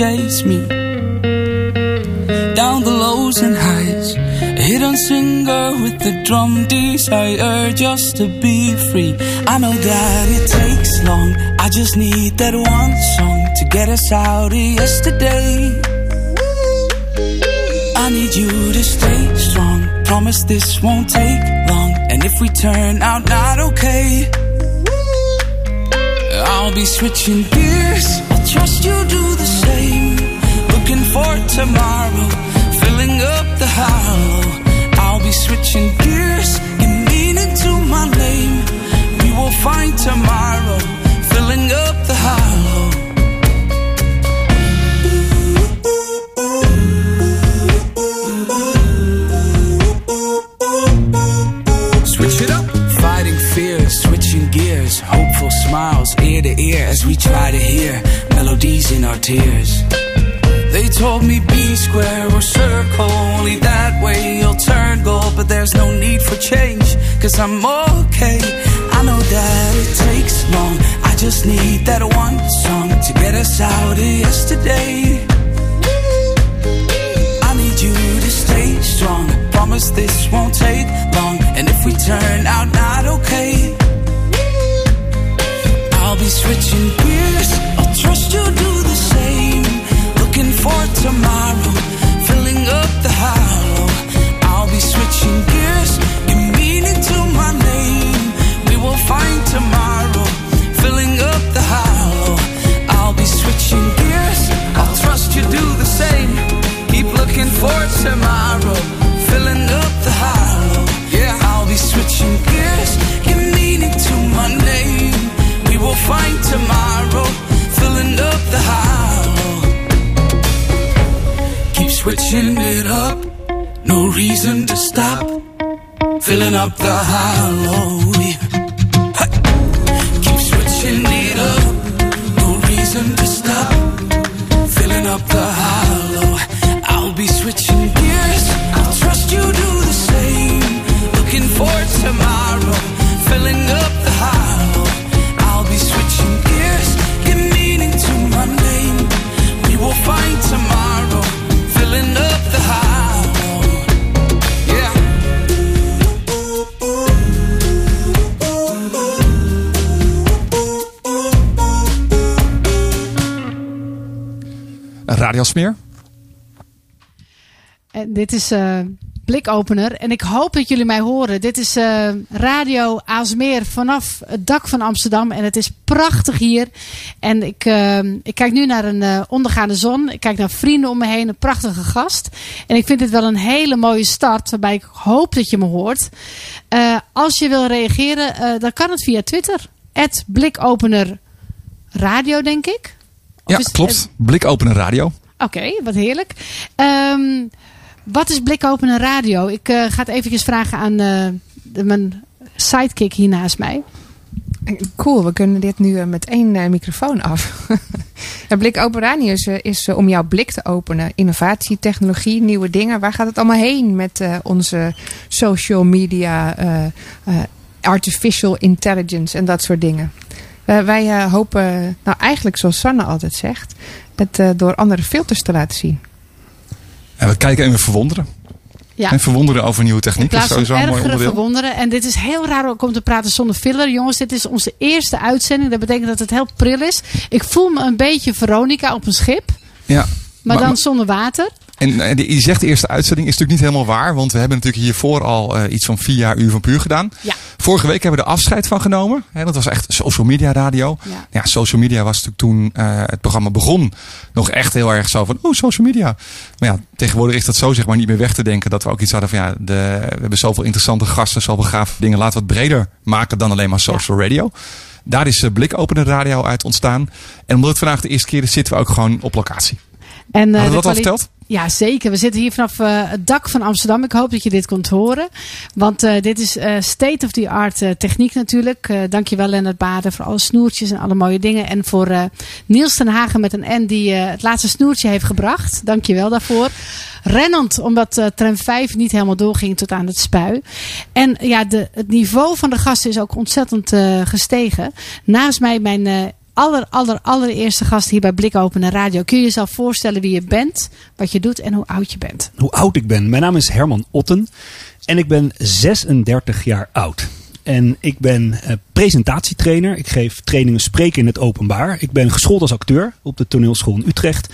Chase me. Down the lows and highs, a hidden singer with the drum desire just to be free. I know that it takes long, I just need that one song to get us out of yesterday. I need you to stay strong. Promise this won't take long. And if we turn out not okay, I'll be switching gears. Trust you do the same. Looking for tomorrow, filling up the hollow. I'll be switching gears, give meaning to my name. We will find tomorrow, filling up the hollow. Switch it up. Fighting fears, switching gears, hopeful smiles ear to ear as we try to hear melodies in our tears. They told me be square or circle, only that way you'll turn gold. But there's no need for change, cause I'm okay. I know that it takes long, I just need that one song to get us out of yesterday. I need you to stay strong. I Promise this won't take long. And if we turn out not okay, I'll be switching tomorrow, filling up the hollow. I'll be switching gears. Give meaning to my name. We will find tomorrow, filling up the hollow. I'll be switching gears. I'll trust you do the same. Keep looking for tomorrow, switching it up, no reason to stop. Filling up the hollow. Smeer. En dit is eh, Blikopener. En ik hoop dat jullie mij horen. Dit is eh, Radio Aalsmeer vanaf het dak van Amsterdam. En het is prachtig hier. En ik, eh, ik kijk nu naar een eh, ondergaande zon. Ik kijk naar vrienden om me heen. Een prachtige gast. En ik vind dit wel een hele mooie start. Waarbij ik hoop dat je me hoort. Als je wil reageren, dan kan het via Twitter. Blikopener Radio, denk ik. Of Ja, klopt. Blikopener Radio. Oké, wat heerlijk. Ehm, wat is Blikopener Radio? Ik eh, ga het eventjes vragen aan eh, mijn sidekick hier naast mij. Cool, we kunnen dit nu eh, met één microfoon af. Blik Open Radio is, om jouw blik te openen. Innovatie, technologie, nieuwe dingen. Waar gaat het allemaal heen met onze social media, artificial intelligence en dat soort dingen? Eh, wij eh, hopen, nou eigenlijk zoals Sanne altijd zegt, het eh, door andere filters te laten zien. En we kijken en we verwonderen. Ja. En verwonderen over nieuwe In techniek is plaats van sowieso een mooi onderdeel. verwonderen. En dit is heel raar om te praten zonder filler. Jongens, dit is onze eerste uitzending. Dat betekent dat het heel pril is. Ik voel me een beetje Veronica op een schip. Ja. Maar, dan maar- zonder water. En eh, die- je zegt de eerste uitzending is natuurlijk niet helemaal waar. Want we hebben natuurlijk hiervoor al eh, iets van vier jaar Uur van Puur gedaan. Ja. Vorige week hebben we er afscheid van genomen. Hè, dat was echt social media radio. Ja. Ja, social media was natuurlijk toen eh, het programma begon nog echt heel erg zo van, oh, social media. Maar ja, tegenwoordig is dat zo zeg maar niet meer weg te denken. Dat we ook iets hadden van, ja, de, we hebben zoveel interessante gasten, zoveel gave dingen. Laten we het breder maken dan alleen maar social radio. Daar is uh, Radio uit ontstaan. En omdat het vandaag de eerste keer is, zitten we ook gewoon op locatie. En, uh, Hadden we dat al verteld? Ja, zeker. We zitten hier vanaf uh, het dak van Amsterdam. Ik hoop dat je dit kunt horen. Want uh, dit is uh, state-of-the-art techniek natuurlijk. dankjewel Lennart Baden voor alle snoertjes en alle mooie dingen. En voor Niels ten Hagen met een N die het laatste snoertje heeft gebracht. Dankjewel daarvoor. Rennend, omdat tram 5 niet helemaal doorging tot aan het spui. En ja, de, het niveau van de gasten is ook ontzettend gestegen. Naast mij mijn aller, aller, allereerste gast hier bij Blikopener Radio. Kun je jezelf voorstellen wie je bent, wat je doet en hoe oud je bent? Hoe oud ik ben? Mijn naam is Herman Otten en ik ben 36 jaar oud. En ik ben uh, presentatietrainer. Ik geef trainingen spreken in het openbaar. Ik ben geschoold als acteur op de toneelschool in Utrecht.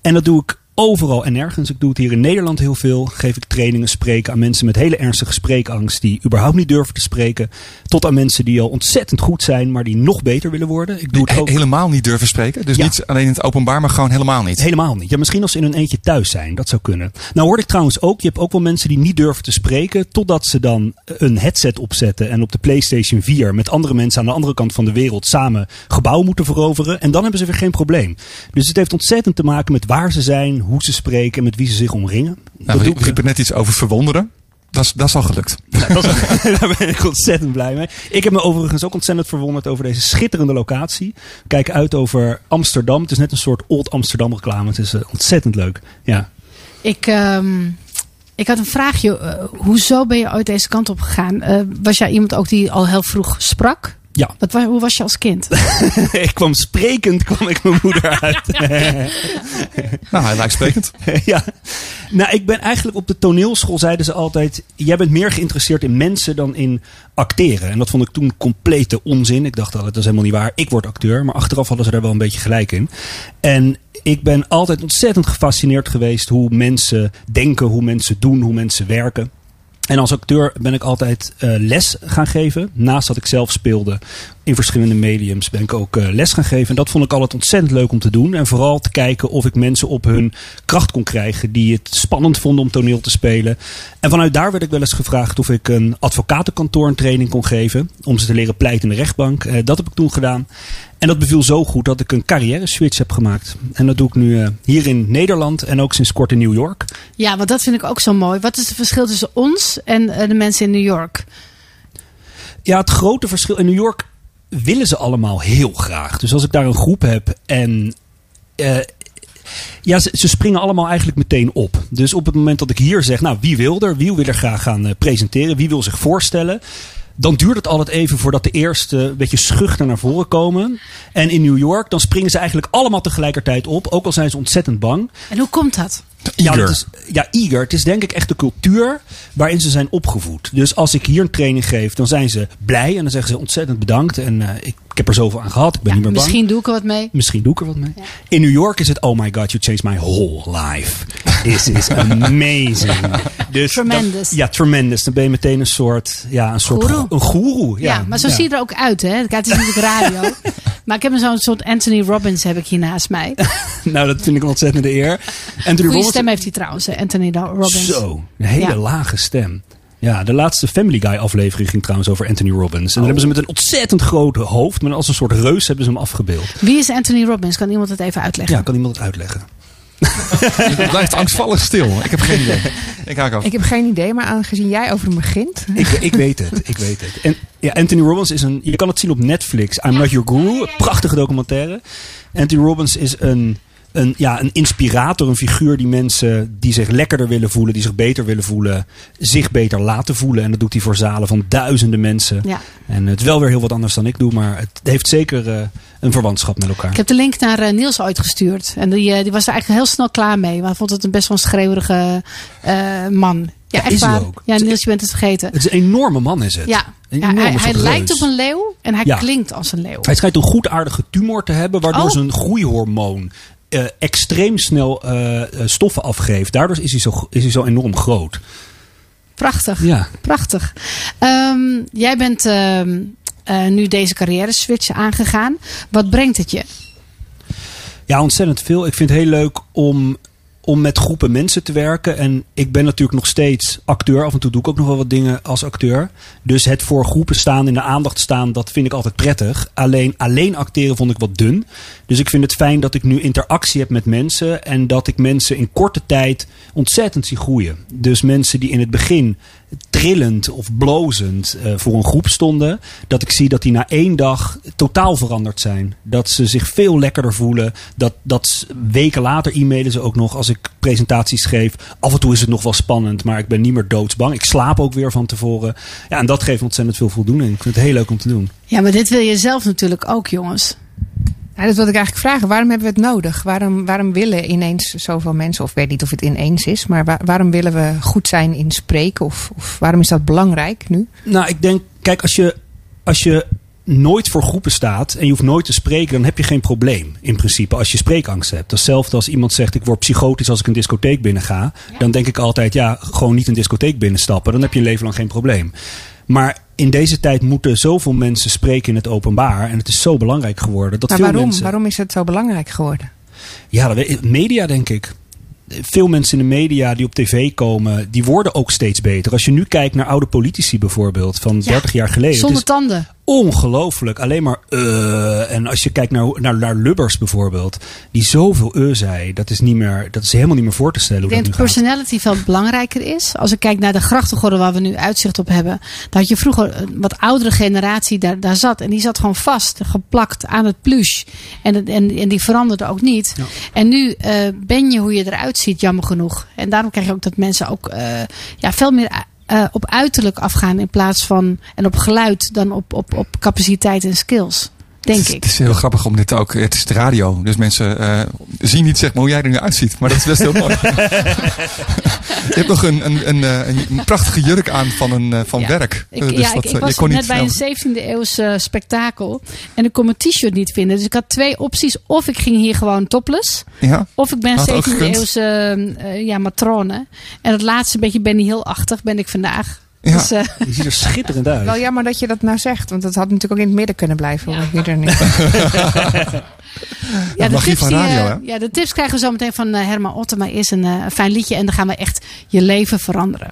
En dat doe ik overal en nergens. Ik doe het hier in Nederland heel veel. Geef ik trainingen, spreken aan mensen met hele ernstige spreekangst die überhaupt niet durven te spreken. Tot aan mensen die al ontzettend goed zijn, maar die nog beter willen worden. Ik doe het ook... Helemaal niet durven spreken? Dus Ja. niet alleen in het openbaar, maar gewoon helemaal niet? Helemaal niet. Ja, misschien als ze in een eentje thuis zijn. Dat zou kunnen. Nou hoorde ik trouwens ook, je hebt ook wel mensen die niet durven te spreken. Totdat ze dan een headset opzetten en op de PlayStation 4 met andere mensen aan de andere kant van de wereld samen gebouw moeten veroveren. En dan hebben ze weer geen probleem. Dus het heeft ontzettend te maken met waar ze zijn, hoe ze spreken en met wie ze zich omringen. Nou, we doe ik- riepen net iets over verwonderen. Dat is, dat is al gelukt. Nou, dat is- daar ben ik ontzettend blij mee. Ik heb me overigens ook ontzettend verwonderd over deze schitterende locatie. Kijk uit over Amsterdam. Het is net een soort Old Amsterdam reclame. Het is eh, ontzettend leuk. Ja. Ik, ehm, ik had een vraagje. Eh, hoezo ben je ooit deze kant op gegaan? Eh, was jij iemand ook die al heel vroeg sprak? Ja. Wat, hoe was je als kind? ik kwam sprekend, kwam ik mijn moeder uit. Nou, hij lijkt sprekend. ja. Nou, ik ben eigenlijk op de toneelschool zeiden ze altijd: jij bent meer geïnteresseerd in mensen dan in acteren. En dat vond ik toen complete onzin. Ik dacht al, dat is helemaal niet waar. Ik word acteur, maar achteraf hadden ze daar wel een beetje gelijk in. En ik ben altijd ontzettend gefascineerd geweest hoe mensen denken, hoe mensen doen, hoe mensen werken. En als acteur ben ik altijd eh, les gaan geven. Naast dat ik zelf speelde in verschillende mediums ben ik ook eh, les gaan geven. En dat vond ik altijd ontzettend leuk om te doen. En vooral te kijken of ik mensen op hun kracht kon krijgen die het spannend vonden om toneel te spelen. En vanuit daar werd ik wel eens gevraagd of ik een advocatenkantoor een training kon geven. Om ze te leren pleiten in de rechtbank. Eh, dat heb ik toen gedaan. En dat beviel zo goed dat ik een carrière switch heb gemaakt. En dat doe ik nu eh, hier in Nederland en ook sinds kort in New York. Ja, want dat vind ik ook zo mooi. Wat is het verschil tussen ons en eh, de mensen in New York? Ja, het grote verschil. In New York willen ze allemaal heel graag. Dus als ik daar een groep heb en. eh, ja, ze, ze springen allemaal eigenlijk meteen op. Dus op het moment dat ik hier zeg, nou wie wil er? Wie wil er graag gaan presenteren? Wie wil zich voorstellen? Dan duurt het altijd even voordat de eerste beetje schuchter naar voren komen. En in New York, dan springen ze eigenlijk allemaal tegelijkertijd op. Ook al zijn ze ontzettend bang. En hoe komt dat? Ja, dat is, ja, eager. Het is denk ik echt de cultuur waarin ze zijn opgevoed. Dus als ik hier een training geef, dan zijn ze blij. En dan zeggen ze ontzettend bedankt. En eh, ik, ik heb er zoveel aan gehad. Ik ben Ja, niet meer bang. misschien doe ik er wat mee. Misschien doe ik er wat mee. In New York is het, oh my god, you changed my whole life. This is amazing. Dus Tremendous. Dan, ja, tremendous. Dan ben je meteen een soort, ja, een soort Goeroe. een goeroe. Ja, Ja, maar zo ja. zie je er ook uit, hè? Het is natuurlijk radio. maar ik heb een zo'n soort Anthony Robbins heb ik hier naast mij. Nou, dat vind ik een ontzettende eer. Goede Robbins- stem heeft hij trouwens, Anthony Robbins. Zo, een hele Ja. lage stem. Ja, de laatste Family Guy aflevering ging trouwens over Anthony Robbins. En dan Oh. hebben ze met een ontzettend groot hoofd, maar als een soort reus hebben ze hem afgebeeld. Wie is Anthony Robbins? Kan iemand het even uitleggen? Ja, kan iemand het uitleggen? Het blijft angstvallig stil. Ik heb geen idee. Ik haak af. Ik heb geen idee, maar aangezien jij over hem begint. Ik, ik weet het, ik weet het. En ja, Anthony Robbins is een, je kan het zien op Netflix. I'm Not Your Guru, prachtige documentaire. Anthony Robbins is een, een, ja, een inspirator, een figuur die mensen die zich lekkerder willen voelen, die zich beter willen voelen, zich beter laten voelen. En dat doet hij voor zalen van duizenden mensen. Ja. En het is wel weer heel wat anders dan ik doe, maar het heeft zeker eh, een verwantschap met elkaar. Ik heb de link naar eh, Niels ooit gestuurd. En die, eh, die was er eigenlijk heel snel klaar mee. Want hij vond het een best wel een schreeuwerige man. Ja, echt is hij waar. ook. Ja, Niels, je bent het vergeten. Het is een enorme man, is het. Ja, ja hij, lijkt op een leeuw en hij Ja. klinkt als een leeuw. Hij schijnt een goedaardige tumor te hebben, waardoor Oh. zijn groeihormoon eh, extreem snel eh, eh, stoffen afgeeft. Daardoor is hij, zo, is hij zo enorm groot. Prachtig. Ja. Prachtig. Ehm, jij bent ehm, eh, nu deze carrière switch aangegaan. Wat brengt het je? ja, ontzettend veel. Ik vind het heel leuk om, om met groepen mensen te werken. En ik ben natuurlijk nog steeds acteur. Af en toe doe ik ook nog wel wat dingen als acteur. Dus het voor groepen staan, in de aandacht staan, dat vind ik altijd prettig. Alleen, alleen acteren vond ik wat dun. Dus ik vind het fijn dat ik nu interactie heb met mensen. En dat ik mensen in korte tijd ontzettend zie groeien. Dus mensen die in het begin trillend of blozend eh, voor een groep stonden. Dat ik zie dat die na één dag totaal veranderd zijn. Dat ze zich veel lekkerder voelen. Dat, dat weken later e-mailen ze ook nog als ik presentaties geef. Af en toe is het nog wel spannend, maar ik ben niet meer doodsbang. Ik slaap ook weer van tevoren. Ja, en dat geeft ontzettend veel voldoening. Ik vind het heel leuk om te doen. Ja, maar dit wil je zelf natuurlijk ook, jongens. Ja, dat wilde ik eigenlijk vragen. Waarom hebben we het nodig? Waarom, waarom willen ineens zoveel mensen, of ik weet niet of het ineens is, maar waar- waarom willen we goed zijn in spreken? Of, of waarom is dat belangrijk nu? Nou, ik denk, kijk, als je, als je nooit voor groepen staat en je hoeft nooit te spreken, dan heb je geen probleem. In principe, als je spreekangst hebt. Hetzelfde als iemand zegt: Ik word psychotisch als ik een discotheek binnen ga. Dan denk ik altijd: Ja, gewoon niet een discotheek binnenstappen. Dan heb je een leven lang geen probleem. Maar in deze tijd moeten zoveel mensen spreken in het openbaar. En het is zo belangrijk geworden. Dat maar veel waarom? mensen. Waarom is het zo belangrijk geworden? Ja, media denk ik. Veel mensen in de media die op tv komen, die worden ook steeds beter. Als je nu kijkt naar oude politici bijvoorbeeld, van 30 jaar geleden. Zonder tanden. Ongelooflijk. Alleen maar eh. En als je kijkt naar, naar, naar Lubbers bijvoorbeeld, die zoveel eh zei, dat is, niet meer, dat is helemaal niet meer voor te stellen Ik hoe denk dat dat personality veel belangrijker is. Als ik kijk naar de grachtengordel waar we nu uitzicht op hebben. Dan had je vroeger een wat oudere generatie daar, daar zat. En die zat gewoon vast, geplakt aan het plush. En, het- en, en die veranderde ook niet. Ja. En nu eh, ben je hoe je eruit ziet, jammer genoeg. En daarom krijg je ook dat mensen ook ja, veel meer eh, op uiterlijk afgaan. In plaats van, en op geluid dan op, op, op capaciteit en skills. Denk het is, ik. Het is heel grappig om dit ook. Het is de radio. Dus mensen eh, zien niet zeg maar hoe jij er nu uitziet. Maar dat is best heel mooi. je hebt nog een, een, een, eh, een prachtige jurk aan van, een, eh, van Ja. werk. Ik, Eh, dus ja, dat, ik, eh, ik je kon net niet bij een snel- 17e eeuws eh, spektakel. En ik kon mijn t-shirt niet vinden. Dus ik had twee opties. Of ik ging hier gewoon topless. Ja? Of ik ben Had ook 17e gekund. eeuwse eh, ja, matrone. En het laatste beetje Benny Hill-achtig ben ik vandaag. Ja. Dus, eh, Je ziet er schitterend uit. Wel jammer dat je dat nou zegt, want dat had natuurlijk ook in het midden kunnen blijven. hoor ik hier er niet. ja, de tips van radio, eh, ja, de tips krijgen we zo meteen van eh, Herman Otten. Maar eerst een eh, een fijn liedje. En dan gaan we echt je leven veranderen.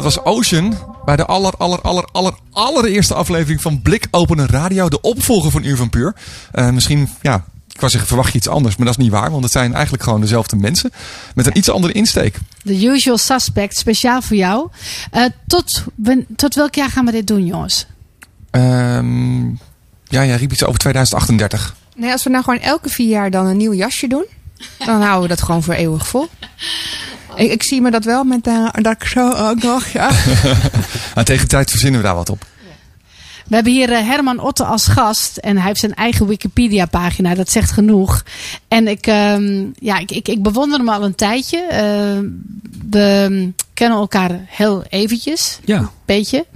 Dat was Ocean. Bij de aller, aller, aller, aller, allereerste aflevering van Blik Openen Radio. De opvolger van Uur van Puur. Eh, misschien, ja, ik wou zeggen verwacht je iets anders. Maar dat is niet waar. Want het zijn eigenlijk gewoon dezelfde mensen. Met een iets andere insteek. The usual suspect, speciaal voor jou. Eh, tot, tot welk jaar gaan we dit doen, jongens? Ehm, ja, jij riep iets over 2038. Nee, als we nou gewoon elke vier jaar dan een nieuw jasje doen, dan houden we dat gewoon voor eeuwig vol. Ik, ik zie me dat wel met eh, dat ik zo ook nog, ja. Nou, tegen de tijd verzinnen we daar wat op. We hebben hier eh, Herman Otte als gast. En hij heeft zijn eigen Wikipedia-pagina. Dat zegt genoeg. En ik, ehm, ja, ik, ik, ik bewonder hem al een tijdje. Eh, we kennen elkaar heel eventjes. Ja. Beetje.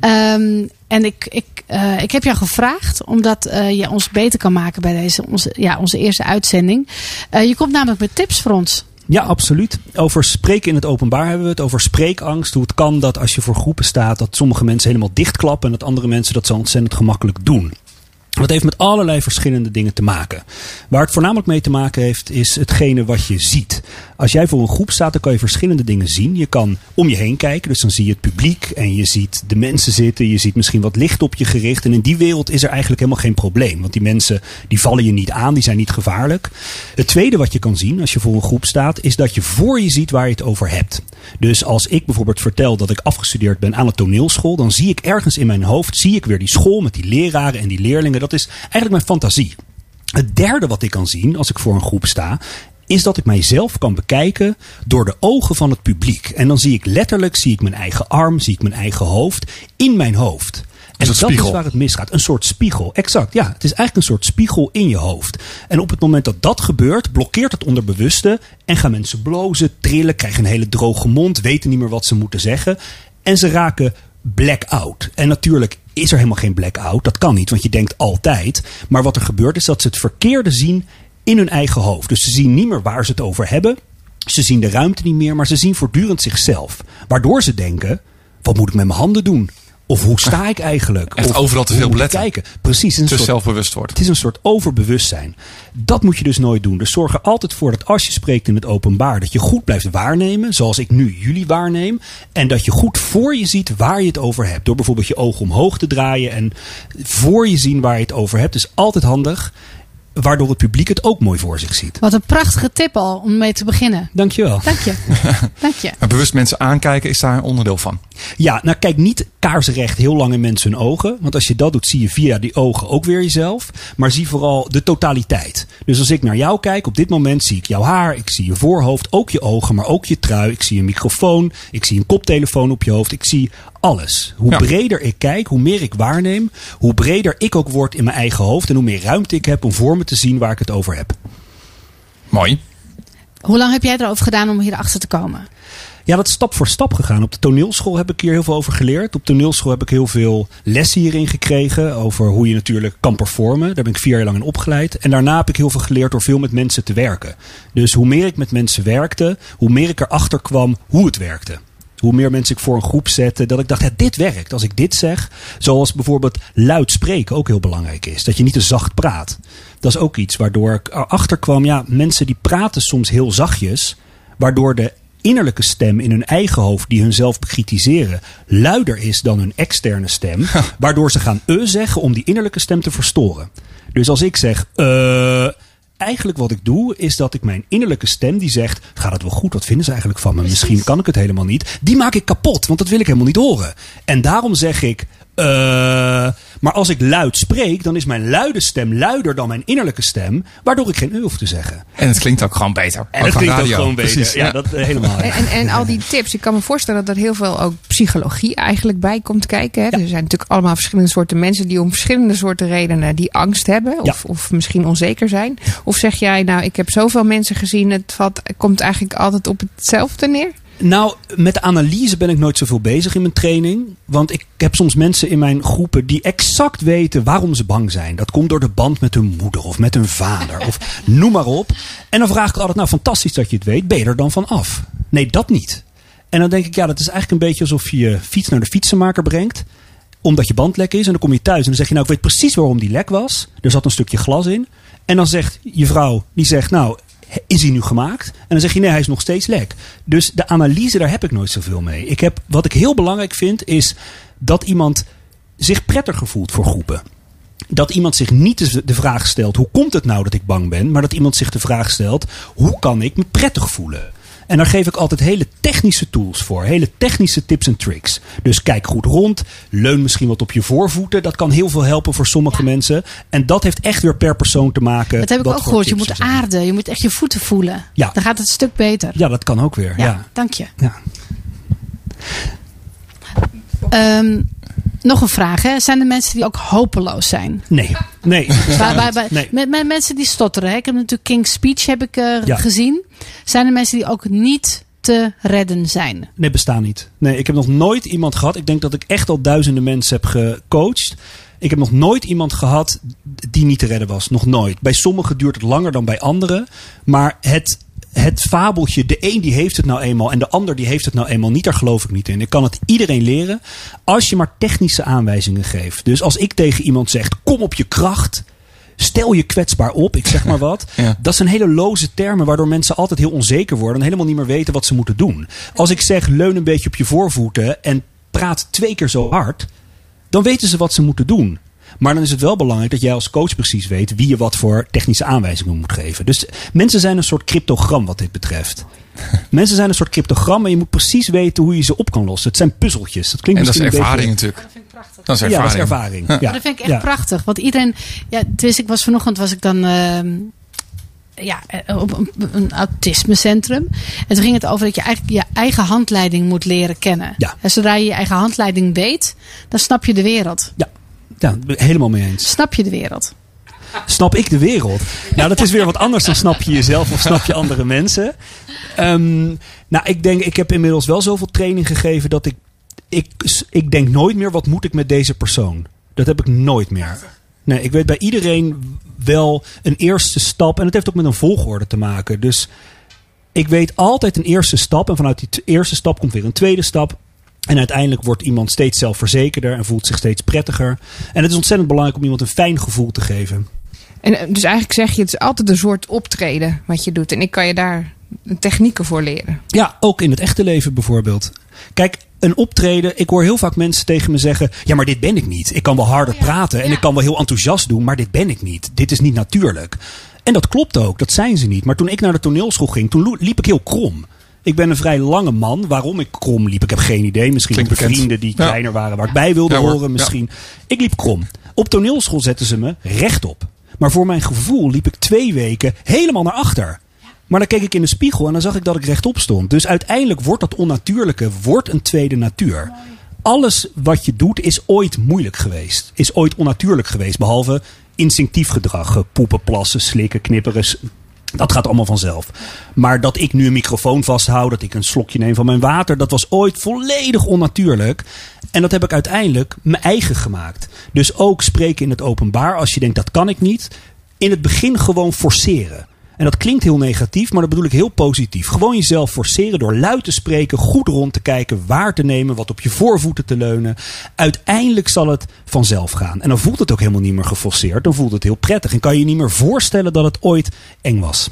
Ehm, en ik, ik, eh, ik heb jou gevraagd. Omdat je ons beter kan maken bij deze, onze, ja, onze eerste uitzending. Eh, je komt namelijk met tips voor ons. Ja, absoluut. Over spreken in het openbaar hebben we het. Over spreekangst. Hoe het kan dat als je voor groepen staat, dat sommige mensen helemaal dichtklappen. En dat andere mensen dat zo ontzettend gemakkelijk doen. Dat heeft met allerlei verschillende dingen te maken. Waar het voornamelijk mee te maken heeft, is hetgene wat je ziet. Als jij voor een groep staat, dan kan je verschillende dingen zien. Je kan om je heen kijken, dus dan zie je het publiek en je ziet de mensen zitten. Je ziet misschien wat licht op je gericht. En in die wereld is er eigenlijk helemaal geen probleem. Want die mensen die vallen je niet aan, die zijn niet gevaarlijk. Het tweede wat je kan zien als je voor een groep staat, is dat je voor je ziet waar je het over hebt. Dus als ik bijvoorbeeld vertel dat ik afgestudeerd ben aan een toneelschool, dan zie ik ergens in mijn hoofd, zie ik weer die school met die leraren en die leerlingen. Dat is eigenlijk mijn fantasie. Het derde wat ik kan zien als ik voor een groep sta, is dat ik mijzelf kan bekijken door de ogen van het publiek. En dan zie ik letterlijk, zie ik mijn eigen arm, zie ik mijn eigen hoofd in mijn hoofd. En dat spiegel. is waar het misgaat. Een soort spiegel. Exact. Ja, het is eigenlijk een soort spiegel in je hoofd. En op het moment dat dat gebeurt, blokkeert het onderbewuste. En gaan mensen blozen, trillen, krijgen een hele droge mond, weten niet meer wat ze moeten zeggen. En ze raken blackout. En natuurlijk is er helemaal geen blackout. Dat kan niet, want je denkt altijd. Maar wat er gebeurt is dat ze het verkeerde zien in hun eigen hoofd. Dus ze zien niet meer waar ze het over hebben. Ze zien de ruimte niet meer, maar ze zien voortdurend zichzelf. Waardoor ze denken: wat moet ik met mijn handen doen? Of hoe sta ik eigenlijk? Echt of, overal te veel beletten. Kijken. Precies. Een Te soort, zelfbewust wordt. het is een soort overbewustzijn. Dat moet je dus nooit doen. Dus zorg er altijd voor dat als je spreekt in het openbaar, dat je goed blijft waarnemen, zoals ik nu jullie waarneem. En dat je goed voor je ziet waar je het over hebt. Door bijvoorbeeld je ogen omhoog te draaien en voor je zien waar je het over hebt. is altijd handig. Waardoor het publiek het ook mooi voor zich ziet. Wat een prachtige tip al om mee te beginnen. Dankjewel. Dank je. Dank je. Maar bewust mensen aankijken is daar een onderdeel van. Ja, nou kijk niet kaarsrecht heel lang in mensen hun ogen. Want als je dat doet, zie je via die ogen ook weer jezelf. Maar zie vooral de totaliteit. Dus als ik naar jou kijk, op dit moment zie ik jouw haar, ik zie je voorhoofd, ook je ogen, maar ook je trui. Ik zie een microfoon, ik zie een koptelefoon op je hoofd. Ik zie alles. Hoe Ja. breder ik kijk, hoe meer ik waarneem, hoe breder ik ook word in mijn eigen hoofd. En hoe meer ruimte ik heb om voor me te zien waar ik het over heb. Mooi. Hoe lang heb jij erover gedaan om hierachter te komen? Ja, dat is stap voor stap gegaan. Op de toneelschool heb ik hier heel veel over geleerd. Op toneelschool heb ik heel veel lessen hierin gekregen. Over hoe je natuurlijk kan performen. Daar ben ik vier jaar lang in opgeleid. En daarna heb ik heel veel geleerd door veel met mensen te werken. Dus hoe meer ik met mensen werkte, hoe meer ik erachter kwam hoe het werkte. Hoe meer mensen ik voor een groep zette, dat ik dacht, ja, dit werkt. Als ik dit zeg, zoals bijvoorbeeld luid spreken ook heel belangrijk is. Dat je niet te zacht praat. Dat is ook iets waardoor ik erachter kwam, ja, mensen die praten soms heel zachtjes. Waardoor de innerlijke stem in hun eigen hoofd, die hunzelf bekritiseren, luider is dan hun externe stem. Waardoor ze gaan e zeggen om die innerlijke stem te verstoren. Dus als ik zeg, eh. Eigenlijk wat ik doe, is dat ik mijn innerlijke stem die zegt: Gaat het wel goed? Wat vinden ze eigenlijk van me? Misschien kan ik het helemaal niet. Die maak ik kapot, want dat wil ik helemaal niet horen. En daarom zeg ik: eh, Maar als ik luid spreek, dan is mijn luide stem luider dan mijn innerlijke stem, waardoor ik geen u hoef te zeggen. En het klinkt ook gewoon beter. En dat qua klinkt ook gewoon beter. Precies, ja, dat eh, helemaal. En, en, en al die tips. Ik kan me voorstellen dat er heel veel ook psychologie eigenlijk bij komt kijken. Hè? Er zijn natuurlijk allemaal verschillende soorten mensen die om verschillende soorten redenen die angst hebben. Of, of misschien onzeker zijn. Of zeg jij, nou ik heb zoveel mensen gezien. Het valt, komt eigenlijk altijd op hetzelfde neer. Nou, met de analyse ben ik nooit zoveel bezig in mijn training. Want ik heb soms mensen in mijn groepen die exact weten waarom ze bang zijn. Dat komt door de band met hun moeder of met hun vader of noem maar op. En dan vraag ik altijd, nou fantastisch dat je het weet. Ben je er dan van af? Nee, dat niet. En dan denk ik, ja, dat is eigenlijk een beetje alsof je je fiets naar de fietsenmaker brengt. Omdat je band lek is. En dan kom je thuis en dan zeg je, nou ik weet precies waarom die lek was. Er zat een stukje glas in. En dan zegt je vrouw, die zegt, nou, is hij nu gemaakt? En dan zeg je, nee, hij is nog steeds lek. Dus de analyse, daar heb ik nooit zoveel mee. Ik heb, wat ik heel belangrijk vind, is dat iemand zich prettiger voelt voor groepen. Dat iemand zich niet de- de vraag stelt: hoe komt het nou dat ik bang ben? Maar dat iemand zich de vraag stelt: hoe kan ik me prettig voelen? En daar geef ik altijd hele technische tools voor. Hele technische tips en tricks. Dus kijk goed rond. Leun misschien wat op je voorvoeten. Dat kan heel veel helpen voor sommige mensen. En dat heeft echt weer per persoon te maken. Dat heb ik ook gehoord. Je moet aarden. Je moet echt je voeten voelen. Ja. Dan gaat het een stuk beter. Ja, dat kan ook weer. Ja, Ja. dank je. Ja. Ehm, nog een vraag. Hè? Zijn er mensen die ook hopeloos zijn? Nee. Nee. Bij, bij, bij- Nee. met, met mensen die stotteren. Hè? Ik heb natuurlijk King's Speech heb ik, eh, Ja. gezien. Zijn er mensen die ook niet te redden zijn? Nee, bestaan niet. Nee, ik heb nog nooit iemand gehad. Ik denk dat ik echt al duizenden mensen heb gecoacht. Ik heb nog nooit iemand gehad die niet te redden was. Nog nooit. Bij sommigen duurt het langer dan bij anderen. Maar het, het fabeltje, de een die heeft het nou eenmaal en de ander die heeft het nou eenmaal niet, daar geloof ik niet in. Ik kan het iedereen leren als je maar technische aanwijzingen geeft. Dus als ik tegen iemand zeg, kom op je kracht. Stel je kwetsbaar op, ik zeg maar wat. Ja. Dat zijn hele loze termen waardoor mensen altijd heel onzeker worden en helemaal niet meer weten wat ze moeten doen. Als ik zeg leun een beetje op je voorvoeten en praat twee keer zo hard, dan weten ze wat ze moeten doen. Maar dan is het wel belangrijk dat jij als coach precies weet wie je wat voor technische aanwijzingen moet geven. Dus mensen zijn een soort cryptogram wat dit betreft. Mensen zijn een soort cryptogram en je moet precies weten hoe je ze op kan lossen. Het zijn puzzeltjes. Dat klinkt En dat is misschien een ervaring beetje... natuurlijk. Dat is Ja, ervaring. dat is ervaring. Ja. Dat vind ik echt Ja. prachtig. Want iedereen... Ja, dus ik was vanochtend was ik dan... ehm, ja, eh, op een, een autismecentrum. En toen ging het over dat je eigenlijk je eigen handleiding moet leren kennen. Ja. En zodra je je eigen handleiding weet, dan snap je de wereld. Ja, ja, helemaal mee eens. Snap je de wereld? Snap ik de wereld? Nou, dat is weer wat anders dan snap je jezelf of snap je andere mensen. Ehm, nou, ik denk, ik heb inmiddels wel zoveel training gegeven dat ik, ik, ik denk nooit meer wat moet ik met deze persoon. Dat heb ik nooit meer. Nee, ik weet bij iedereen wel een eerste stap. En het heeft ook met een volgorde te maken. Dus ik weet altijd een eerste stap. En vanuit die eerste stap komt weer een tweede stap. En uiteindelijk wordt iemand steeds zelfverzekerder en voelt zich steeds prettiger. En het is ontzettend belangrijk om iemand een fijn gevoel te geven. En eh, dus eigenlijk zeg je, het is altijd een soort optreden wat je doet. En ik kan je daar technieken voor leren. Ja, ook in het echte leven bijvoorbeeld. Kijk, een optreden. Ik hoor heel vaak mensen tegen me zeggen: Ja, maar dit ben ik niet. Ik kan wel harder praten en ik kan wel heel enthousiast doen, maar dit ben ik niet. Dit is niet natuurlijk. En dat klopt ook, dat zijn ze niet. Maar toen ik naar de toneelschool ging, toen liep ik heel krom. Ik ben een vrij lange man. Waarom ik krom liep, ik heb geen idee. Misschien ook bekend. vrienden die Ja. kleiner waren waar ik bij wilde Ja, horen. Misschien. Ik liep krom. Op toneelschool zetten ze me rechtop. Maar voor mijn gevoel liep ik twee weken helemaal naar achter. Maar dan keek ik in de spiegel en dan zag ik dat ik rechtop stond. Dus uiteindelijk wordt dat onnatuurlijke wordt een tweede natuur. Alles wat je doet is ooit moeilijk geweest. Is ooit onnatuurlijk geweest. Behalve instinctief gedrag. Poepen, plassen, slikken, knipperen. Dat gaat allemaal vanzelf. Maar dat ik nu een microfoon vasthoud, dat ik een slokje neem van mijn water, dat was ooit volledig onnatuurlijk. En dat heb ik uiteindelijk mijn eigen gemaakt. Dus ook spreken in het openbaar, als je denkt dat kan ik niet, in het begin gewoon forceren. En dat klinkt heel negatief, maar dat bedoel ik heel positief. Gewoon jezelf forceren door luid te spreken, goed rond te kijken, waar te nemen, wat op je voorvoeten te leunen. Uiteindelijk zal het vanzelf gaan. En dan voelt het ook helemaal niet meer geforceerd. Dan voelt het heel prettig. En kan je je niet meer voorstellen dat het ooit eng was.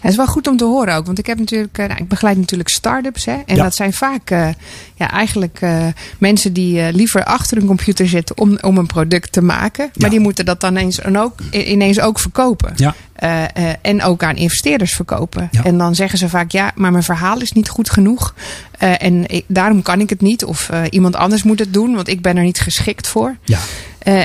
Het is wel goed om te horen ook. Want ik heb natuurlijk, eh, nou, ik begeleid natuurlijk start-ups. Hè, en Ja. dat zijn vaak eh, ja, eigenlijk eh, mensen die liever achter een computer zitten om, om een product te maken. Maar Ja. die moeten dat dan ineens en ook, ineens ook verkopen. Ja. Eh, eh, en ook aan investeerders verkopen. Ja. En dan zeggen ze vaak, ja, maar mijn verhaal is niet goed genoeg. Eh, en ik- daarom kan ik het niet. Of iemand anders moet het doen, want ik ben er niet geschikt voor. Ja.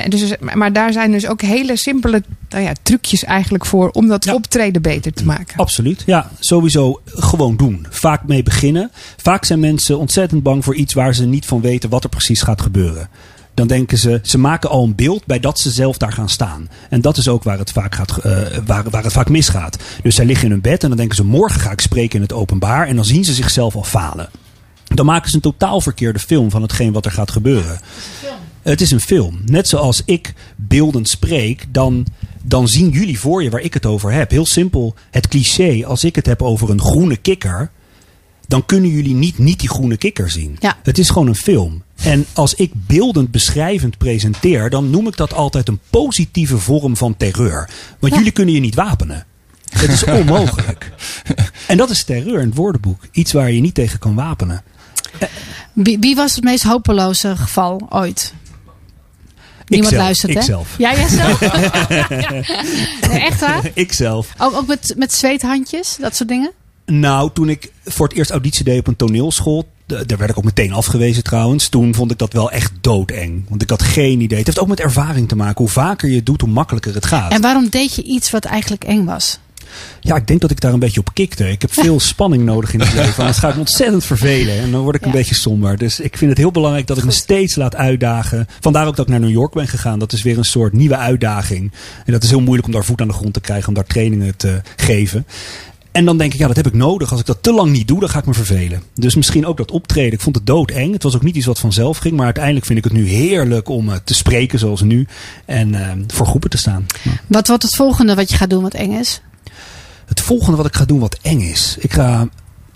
Dus, maar maar daar zijn dus ook hele simpele nou ja, trucjes eigenlijk voor om dat Ja. optreden beter te maken. Absoluut. Ja, sowieso gewoon doen. Vaak mee beginnen. Vaak zijn mensen ontzettend bang voor iets waar ze niet van weten wat er precies gaat gebeuren. Dan denken ze, ze maken al een beeld bij dat ze zelf daar gaan staan. En dat is ook waar het vaak, gaat, eh, waar, waar het vaak misgaat. Dus zij liggen in hun bed en dan denken ze, morgen ga ik spreken in het openbaar. En dan zien ze zichzelf al falen. Dan maken ze een totaal verkeerde film van hetgeen wat er gaat gebeuren. Het is een film. Net zoals ik beeldend spreek, dan, dan zien jullie voor je waar ik het over heb. Heel simpel, het cliché, als ik het heb over een groene kikker, dan kunnen jullie niet, niet die groene kikker zien. Ja. Het is gewoon een film. En als ik beeldend beschrijvend presenteer, dan noem ik dat altijd een positieve vorm van terreur. Want Ja. jullie kunnen je niet wapenen. Het is onmogelijk. En dat is terreur in het woordenboek. Iets waar je niet tegen kan wapenen. Wie, wie was het meest hopeloze geval ooit? Niemand Ikzelf, luistert, hè? ikzelf. Ja, jijzelf? ja. Nee, echt waar? Ikzelf. Ook, ook met, met zweethandjes, dat soort dingen? Nou, toen ik voor het eerst auditie deed op een toneelschool. Daar werd ik ook meteen afgewezen trouwens. Toen vond ik dat wel echt doodeng. Want ik had geen idee. Het heeft ook met ervaring te maken. Hoe vaker je het doet, hoe makkelijker het gaat. En waarom deed je iets wat eigenlijk eng was? Ja, ik denk dat ik daar een beetje op kikte. Ik heb veel spanning nodig in het leven. Anders ga ik me ontzettend vervelen. En dan word ik een beetje somber. Dus ik vind het heel belangrijk dat ik me steeds laat uitdagen. Vandaar ook dat ik naar New York ben gegaan. Dat is weer een soort nieuwe uitdaging. En dat is heel moeilijk om daar voet aan de grond te krijgen. Om daar trainingen te geven. En dan denk ik, ja, dat heb ik nodig. Als ik dat te lang niet doe, dan ga ik me vervelen. Dus misschien ook dat optreden. Ik vond het doodeng. Het was ook niet iets wat vanzelf ging. Maar uiteindelijk vind ik het nu heerlijk om eh, te spreken zoals nu. En eh, voor groepen te staan. Ja. Wat wordt het volgende wat je gaat doen wat eng is? Het volgende wat ik ga doen wat eng is. Ik ga.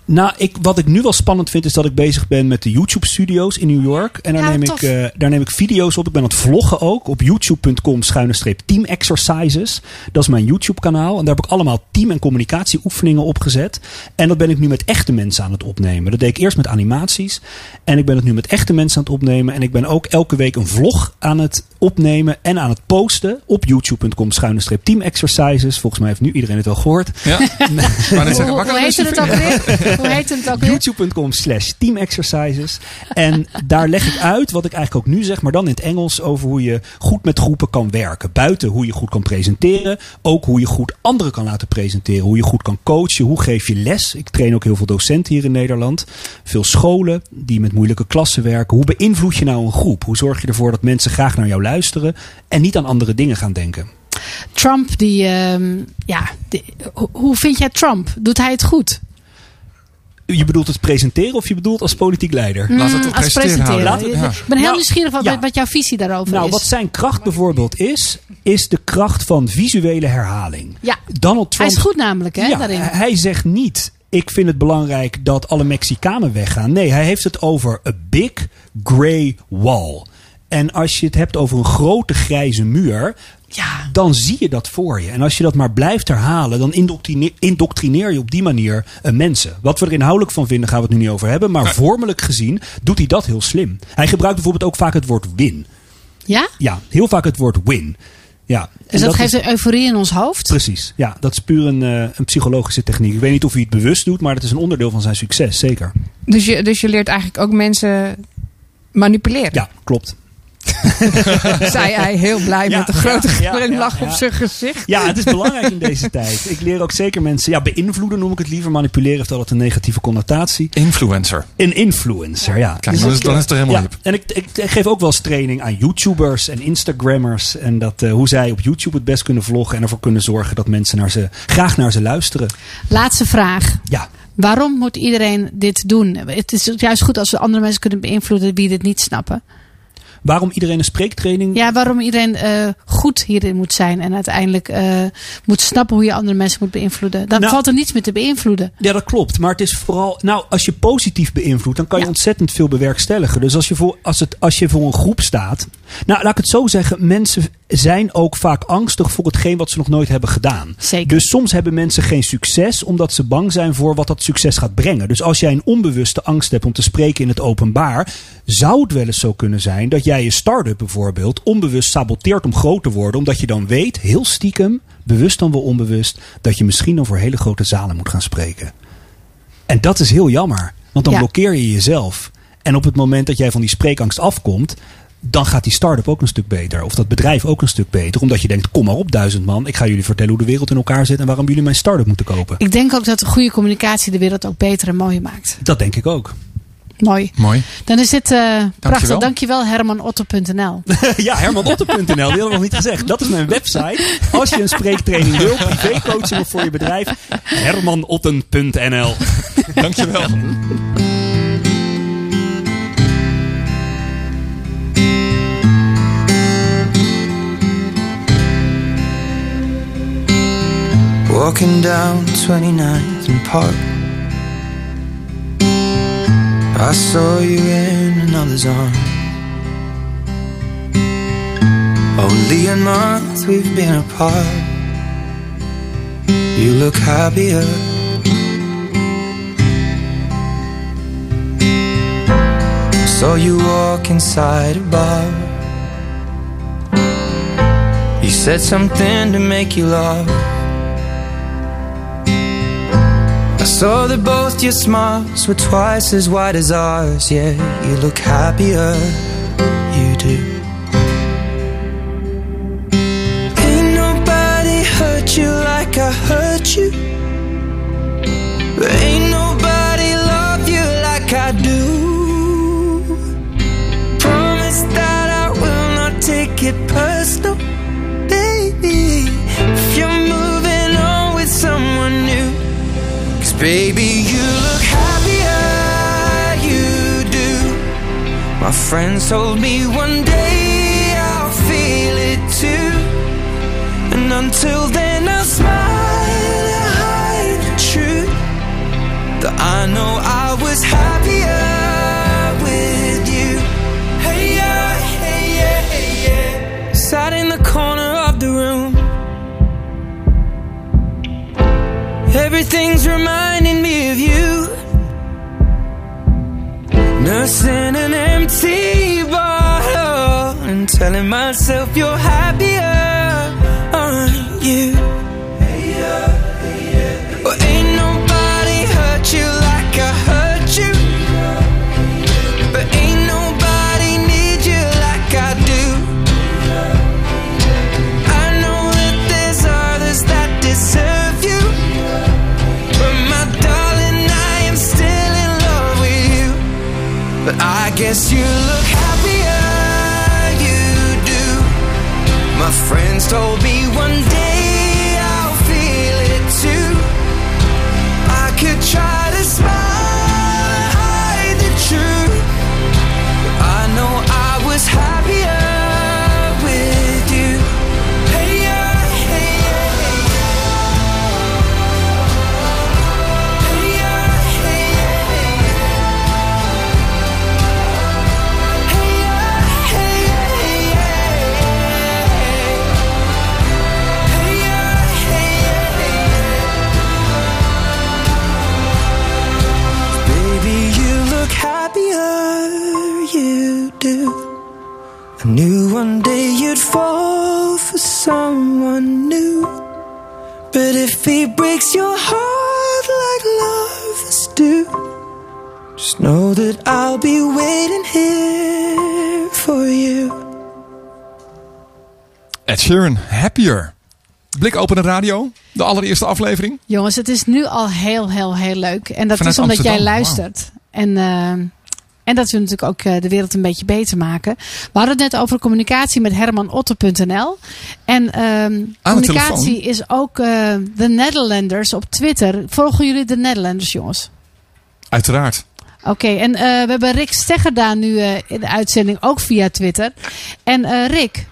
Nou, ik, wat ik nu wel spannend vind is dat ik bezig ben met de YouTube studio's in New York. En daar, Ja, neem tof. ik, eh, daar neem ik video's op. Ik ben aan het vloggen ook op youtube.com schuine streep team exercises. Dat is mijn YouTube kanaal. En daar heb ik allemaal team- en communicatieoefeningen op gezet. En dat ben ik nu met echte mensen aan het opnemen. Dat deed ik eerst met animaties. En ik ben het nu met echte mensen aan het opnemen. En ik ben ook elke week een vlog aan het opnemen en aan het posten op youtube.com schuine streep team exercises. Volgens mij heeft nu iedereen het wel gehoord. Ja. Maar dan Hoe, hoe heette dus het ook weer? Hoe heette het ook weer? youtube.com slash team exercises. En daar leg ik uit wat ik eigenlijk ook nu zeg, maar dan in het Engels over hoe je goed met groepen kan werken. Buiten hoe je goed kan presenteren, ook hoe je goed anderen kan laten presenteren. Hoe je goed kan coachen, hoe geef je les. Ik train ook heel veel docenten hier in Nederland. Veel scholen die met moeilijke klassen werken. Hoe beïnvloed je nou een groep? Hoe zorg je ervoor dat mensen graag naar jou luisteren en niet aan andere dingen gaan denken? Trump, die, ehm, ja, die- ho- hoe vind jij Trump? Doet hij het goed? Je bedoelt het presenteren of je bedoelt als politiek leider? Laten we het Mm, als presenteren. Ik Ja. ben heel Nou, nieuwsgierig wat, ja. wat jouw visie daarover Nou, is. wat zijn kracht bijvoorbeeld is, is de kracht van visuele herhaling. Ja. Donald hij Trump. is goed namelijk, hè, ja, daarin. Hij zegt niet. Ik vind het belangrijk dat alle Mexicanen weggaan. Nee, hij heeft het over a big grey wall. En als je het hebt over een grote grijze muur, Ja. dan zie je dat voor je. En als je dat maar blijft herhalen, dan indoctrine- indoctrineer je op die manier eh, mensen. Wat we er inhoudelijk van vinden, gaan we het nu niet over hebben. Maar vormelijk gezien doet hij dat heel slim. Hij gebruikt bijvoorbeeld ook vaak het woord win. Ja? Ja, heel vaak het woord win. Ja, Dus en dat, geeft is- een euforie in ons hoofd? Precies, ja, dat is puur een, eh, een psychologische techniek. Ik weet niet of hij het bewust doet, maar het is een onderdeel van zijn succes, zeker. Dus je, dus je leert eigenlijk ook mensen manipuleren. Ja, klopt. Zei hij heel blij Ja, met een grote ja, ja, glimlach ja, ja. op zijn gezicht. Ja, het is belangrijk in deze tijd. Ik leer ook zeker mensen, ja, beïnvloeden noem ik het liever. Manipuleren heeft altijd een negatieve connotatie. Influencer. Een influencer, ja. Kijk, dan is- dan is het er helemaal hip. En ik, ik, ik geef ook wel eens training aan YouTubers en Instagrammers. En dat, eh, hoe zij op YouTube het best kunnen vloggen. En ervoor kunnen zorgen dat mensen naar ze, graag naar ze luisteren. Laatste vraag. Ja. Waarom moet iedereen dit doen? Het is juist goed als we andere mensen kunnen beïnvloeden die dit niet snappen. Waarom iedereen een spreektraining Ja, waarom iedereen eh, goed hierin moet zijn en uiteindelijk eh, moet snappen hoe je andere mensen moet beïnvloeden. Dan Nou- valt er niets meer te beïnvloeden. Ja, dat klopt. Maar het is vooral. Nou, als je positief beïnvloedt, dan kan je Ja. ontzettend veel bewerkstelligen. Dus als je, voor, als, het, als je voor een groep staat. Nou, laat ik het zo zeggen. Mensen zijn ook vaak angstig voor hetgeen wat ze nog nooit hebben gedaan. Zeker. Dus soms hebben mensen geen succes omdat ze bang zijn voor wat dat succes gaat brengen. Dus als jij een onbewuste angst hebt om te spreken in het openbaar, zou het wel eens zo kunnen zijn dat jij je start-up bijvoorbeeld onbewust saboteert om groot te worden, omdat je dan weet, heel stiekem, bewust dan wel onbewust, dat je misschien dan voor hele grote zalen moet gaan spreken. En dat is heel jammer, want dan Ja. blokkeer je jezelf. En op het moment dat jij van die spreekangst afkomt, dan gaat die start-up ook een stuk beter. Of dat bedrijf ook een stuk beter. Omdat je denkt, kom maar op duizend man. Ik ga jullie vertellen hoe de wereld in elkaar zit en waarom jullie mijn start-up moeten kopen. Ik denk ook dat de goede communicatie de wereld ook beter en mooier maakt. Dat denk ik ook. Mooi. Mooi. Dan is dit eh prachtig. Dankjewel. Dankjewel hermanotter.nl. ja, hermanotter.nl, die hadden we nog niet gezegd. Dat is mijn website. Als je een spreektraining wil, privécoaching of voor je bedrijf, hermanotten.nl. Dankjewel. Walking down 29th and Park. I saw you in another's arms. Only a month we've been apart. You look happier. Saw you walk inside a bar. You said something to make you laugh. I saw that both your smiles were twice as wide as ours. Yeah, you look happier, you do. Ain't nobody hurt you like I hurt you. Ain't nobody love you like I do. Promise that I will not take it personal, Baby, you look happier, you do. My friends told me one day I'll feel it too. And until then, I'll smile and hide the truth. That I know I was happier Everything's reminding me of you. Nursing an empty bottle and telling myself you're happier, aren't you? Told me Sheeran, Happier. Blikopen radio, de allereerste aflevering. Jongens, het is nu al heel, heel, heel leuk. En dat Vanuit is omdat jij luistert. En, eh, en dat we natuurlijk ook eh, de wereld een beetje beter maken. We hadden het net over communicatie met hermanotte.nl. En ehm, communicatie is ook eh de Nederlanders op Twitter. Volgen jullie de Nederlanders, jongens? Uiteraard. Oké, en eh, we hebben Rick Stegger daar nu eh, in de uitzending, ook via Twitter. En eh, Rick,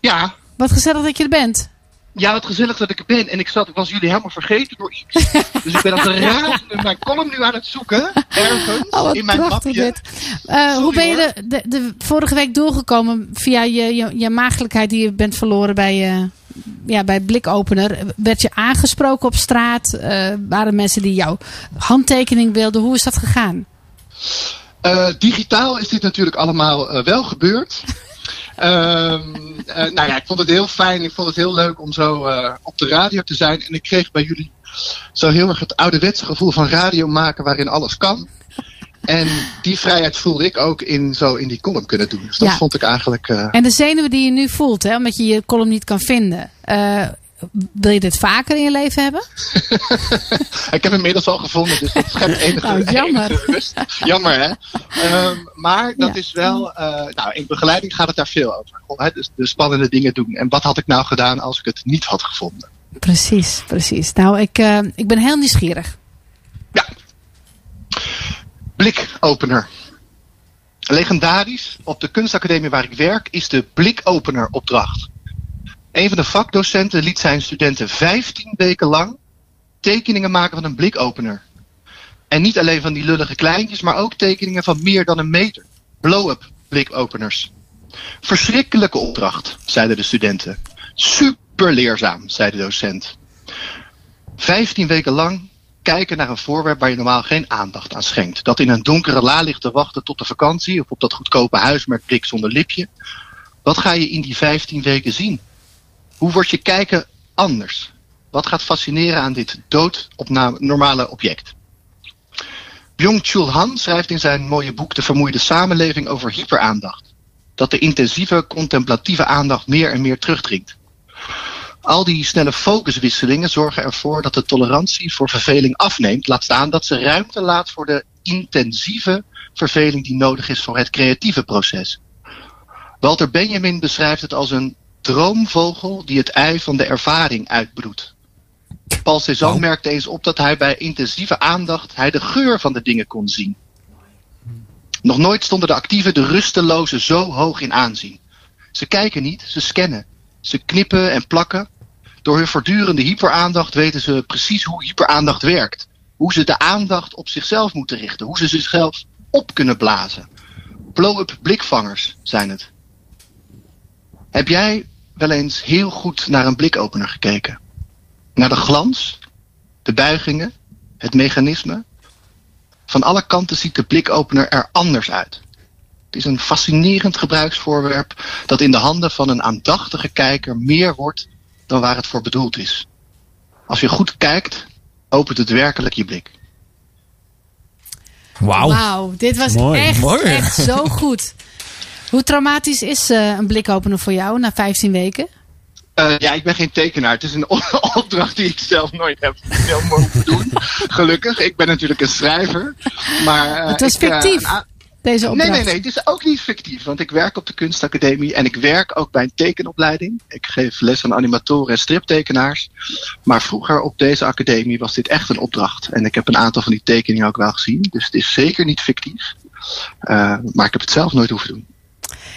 Ja, wat gezellig dat je er bent. ja, wat gezellig dat ik er ben. En ik, zat, ik was jullie helemaal vergeten door iets. dus ik ben als een raad mijn column nu aan het zoeken. Ergens Oh, wat in mijn mapje. dit. Eh, hoe ben je de, de, de vorige week doorgekomen via je, je, je maagdelijkheid die je bent verloren bij, eh, ja, bij Blikopener? Werd je aangesproken op straat? Eh, waren mensen die jouw handtekening wilden? Hoe is dat gegaan? Digitaal is dit natuurlijk allemaal wel gebeurd. Ehm, eh, nou ja, ik vond het heel fijn. Ik vond het heel leuk om zo eh, op de radio te zijn. En ik kreeg bij jullie zo heel erg het ouderwetse gevoel van radio maken waarin alles kan. En die vrijheid voelde ik ook in, zo in die column kunnen doen. Dus dat Ja. vond ik eigenlijk... eh, En de zenuwen die je nu voelt, hè, omdat je je column niet kan vinden. Wil je dit vaker in je leven hebben? Ik heb hem inmiddels al gevonden, dus dat schept enige, Nou, jammer. enige rust. Jammer, hè? Ehm, maar dat Ja. is wel... eh, nou, in begeleiding gaat het daar veel over. Dus de spannende dingen doen. En wat had ik nou gedaan als ik het niet had gevonden? Precies, precies. Nou, ik, eh, ik ben heel nieuwsgierig. Blikopener. Legendarisch, op de kunstacademie waar ik werk, is de blikopener opdracht. Een van de vakdocenten liet zijn studenten 15 weken lang tekeningen maken van een blikopener. En niet alleen van die lullige kleintjes, maar ook tekeningen van meer dan een meter. Blow-up blikopeners. Verschrikkelijke opdracht, zeiden de studenten. Super leerzaam, zei de docent. Vijftien weken lang kijken naar een voorwerp waar je normaal geen aandacht aan schenkt. Dat in een donkere la ligt te wachten tot de vakantie of op dat goedkope huis met blik zonder lipje. Wat ga je in die vijftien weken zien? Hoe wordt je kijken anders? Wat gaat fascineren aan dit dood op normale object? Byung-Chul Han schrijft in zijn mooie boek De Vermoeide Samenleving over hyperaandacht. Dat de intensieve contemplatieve aandacht meer en meer terugdringt. Al die snelle focuswisselingen zorgen ervoor dat de tolerantie voor verveling afneemt. Laat staan dat ze ruimte laat voor de intensieve verveling die nodig is voor het creatieve proces. Walter Benjamin beschrijft het als een droomvogel die het ei van de ervaring uitbroedt. Paul Cézanne merkte eens op dat hij bij intensieve aandacht hij de geur van de dingen kon zien. Nog nooit stonden de actieven de rustelozen zo hoog in aanzien. Ze kijken niet, ze scannen. Ze knippen en plakken. Door hun voortdurende hyperaandacht weten ze precies hoe hyperaandacht werkt. Hoe ze de aandacht op zichzelf moeten richten. Hoe ze zichzelf op kunnen blazen. Blow-up blikvangers zijn het. Heb jij wel eens heel goed naar een blikopener gekeken? Naar de glans, de buigingen, het mechanisme. Van alle kanten ziet de blikopener er anders uit. Het is een fascinerend gebruiksvoorwerp dat in de handen van een aandachtige kijker meer wordt dan waar het voor bedoeld is. Als je goed kijkt, opent het werkelijk je blik. Wauw. Wauw, dit was Mooi, echt, mooi. echt zo goed. Hoe traumatisch is eh, een blikopener voor jou na 15 weken? Eh, ja, ik ben geen tekenaar. Het is een opdracht die ik zelf nooit heb heel mogen doen. Gelukkig. Ik ben natuurlijk een schrijver. Maar, eh, Het was ik, eh, fictief, deze Nee, opdracht. nee, nee. Het is ook niet fictief. Want ik werk op de kunstacademie en ik werk ook bij een tekenopleiding. Ik geef les aan animatoren en striptekenaars. Maar vroeger op deze academie was dit echt een opdracht. En ik heb een aantal van die tekeningen ook wel gezien. Dus het is zeker niet fictief. Maar ik heb het zelf nooit hoeven doen.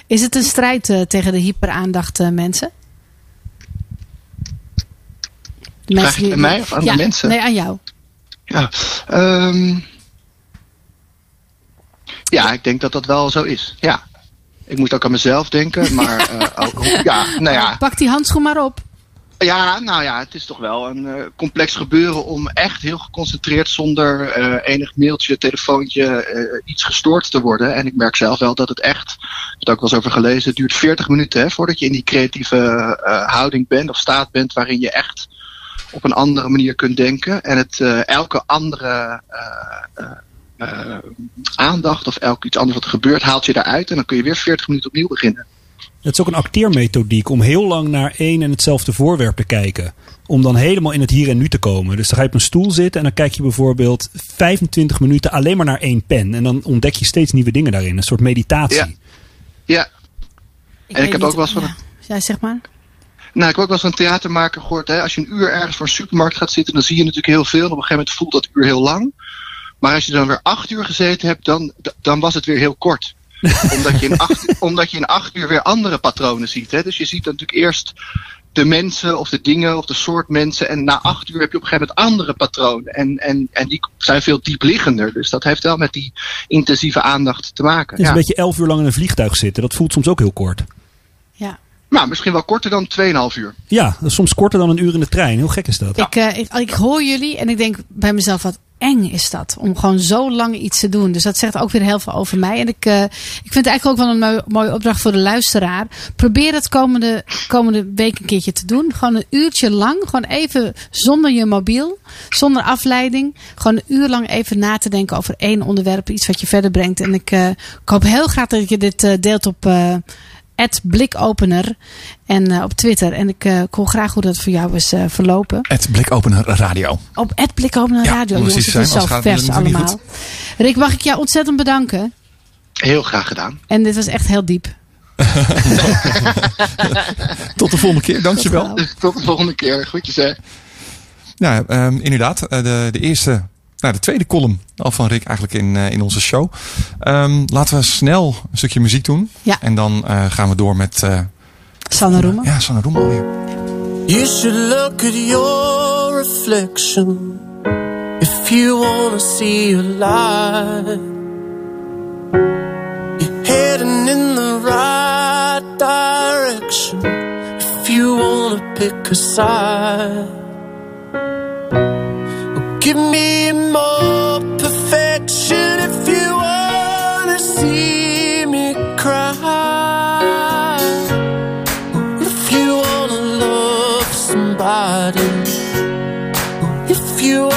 Is het een strijd eh, tegen de hyperaandacht eh, mensen? Vraag je aan mij of aan de mensen? Nee, aan jou. Ja, ehm, ja, ik denk dat dat wel zo is. Ja. Ik moet ook aan mezelf denken, maar eh, ook, ja, nou ja. Pak die handschoen maar op. Ja, nou ja, het is toch wel een eh, complex gebeuren om echt heel geconcentreerd zonder eh, enig mailtje, telefoontje, eh, iets gestoord te worden. En ik merk zelf wel dat het echt, ik heb er ook wel eens over gelezen, het duurt 40 minuten hè, voordat je in die creatieve houding bent of staat bent waarin je echt op een andere manier kunt denken. En het elke andere aandacht of elk iets anders wat er gebeurt, haalt je daaruit en dan kun je weer 40 minuten opnieuw beginnen. Het is ook een acteermethodiek om heel lang naar één en hetzelfde voorwerp te kijken. Om dan helemaal in het hier en nu te komen. Dus dan ga je op een stoel zitten en dan kijk je bijvoorbeeld 25 minuten alleen maar naar één pen. En dan ontdek je steeds nieuwe dingen daarin. Een soort meditatie. Ja. Ja. en ik heb niet- ook wel eens van. Ja, ja, zeg maar. Nou, ik heb ook wel eens van een theatermaker gehoord. Hè, als je een uur ergens voor een supermarkt gaat zitten, dan zie je natuurlijk heel veel. En op een gegeven moment voelt dat uur heel lang. Maar als je dan weer acht uur gezeten hebt, dan, dan was het weer heel kort. omdat, je in acht, omdat je in acht uur weer andere patronen ziet. Hè. Dus je ziet natuurlijk eerst de mensen of de dingen of de soort mensen. En na acht uur heb je op een gegeven moment andere patronen. En, en, en die zijn veel diepliggender. Dus dat heeft wel met die intensieve aandacht te maken. Het is Ja. een beetje elf uur lang in een vliegtuig zitten. Dat voelt soms ook heel kort. Ja. Nou, misschien wel korter dan 2,5 uur. Ja, soms korter dan een uur in de trein. Heel gek is dat. Ik, eh, ik, ik hoor jullie en ik denk bij mezelf, wat eng is dat. Om gewoon zo lang iets te doen. Dus dat zegt ook weer heel veel over mij. En ik, eh, ik vind het eigenlijk ook wel een mooi- mooie opdracht voor de luisteraar. Probeer het komende, komende week een keertje te doen. Gewoon een uurtje lang. Gewoon even zonder je mobiel. Zonder afleiding. Gewoon een uur lang even na te denken over één onderwerp. Iets wat je verder brengt. En ik, eh, hoop heel graag dat je dit eh, deelt op... blikopener en eh, op Twitter. En ik, eh, ik hoor graag hoe dat voor jou is eh, verlopen. Het blikopener radio. Op het blikopener Ja, radio. Jongens, het is zo vers allemaal. Rick, mag ik jou ontzettend bedanken. Heel graag gedaan. En dit was echt heel diep. Tot de volgende keer, dankjewel. Tot de volgende keer. Groetjes hè. Ja, ehm, inderdaad. de, de eerste, nou, de tweede column al van Rick eigenlijk in, eh, in onze show. Ehm, laten we snel een stukje muziek doen. Ja. En dan eh, gaan we door met... eh, Sanne Roemer. ja, Sanne Roemer alweer. You should look at your reflection If you wanna see a light, you're heading in the right direction. If you wanna pick a side, give me more perfection. If you wanna see me cry, if you wanna love somebody. If you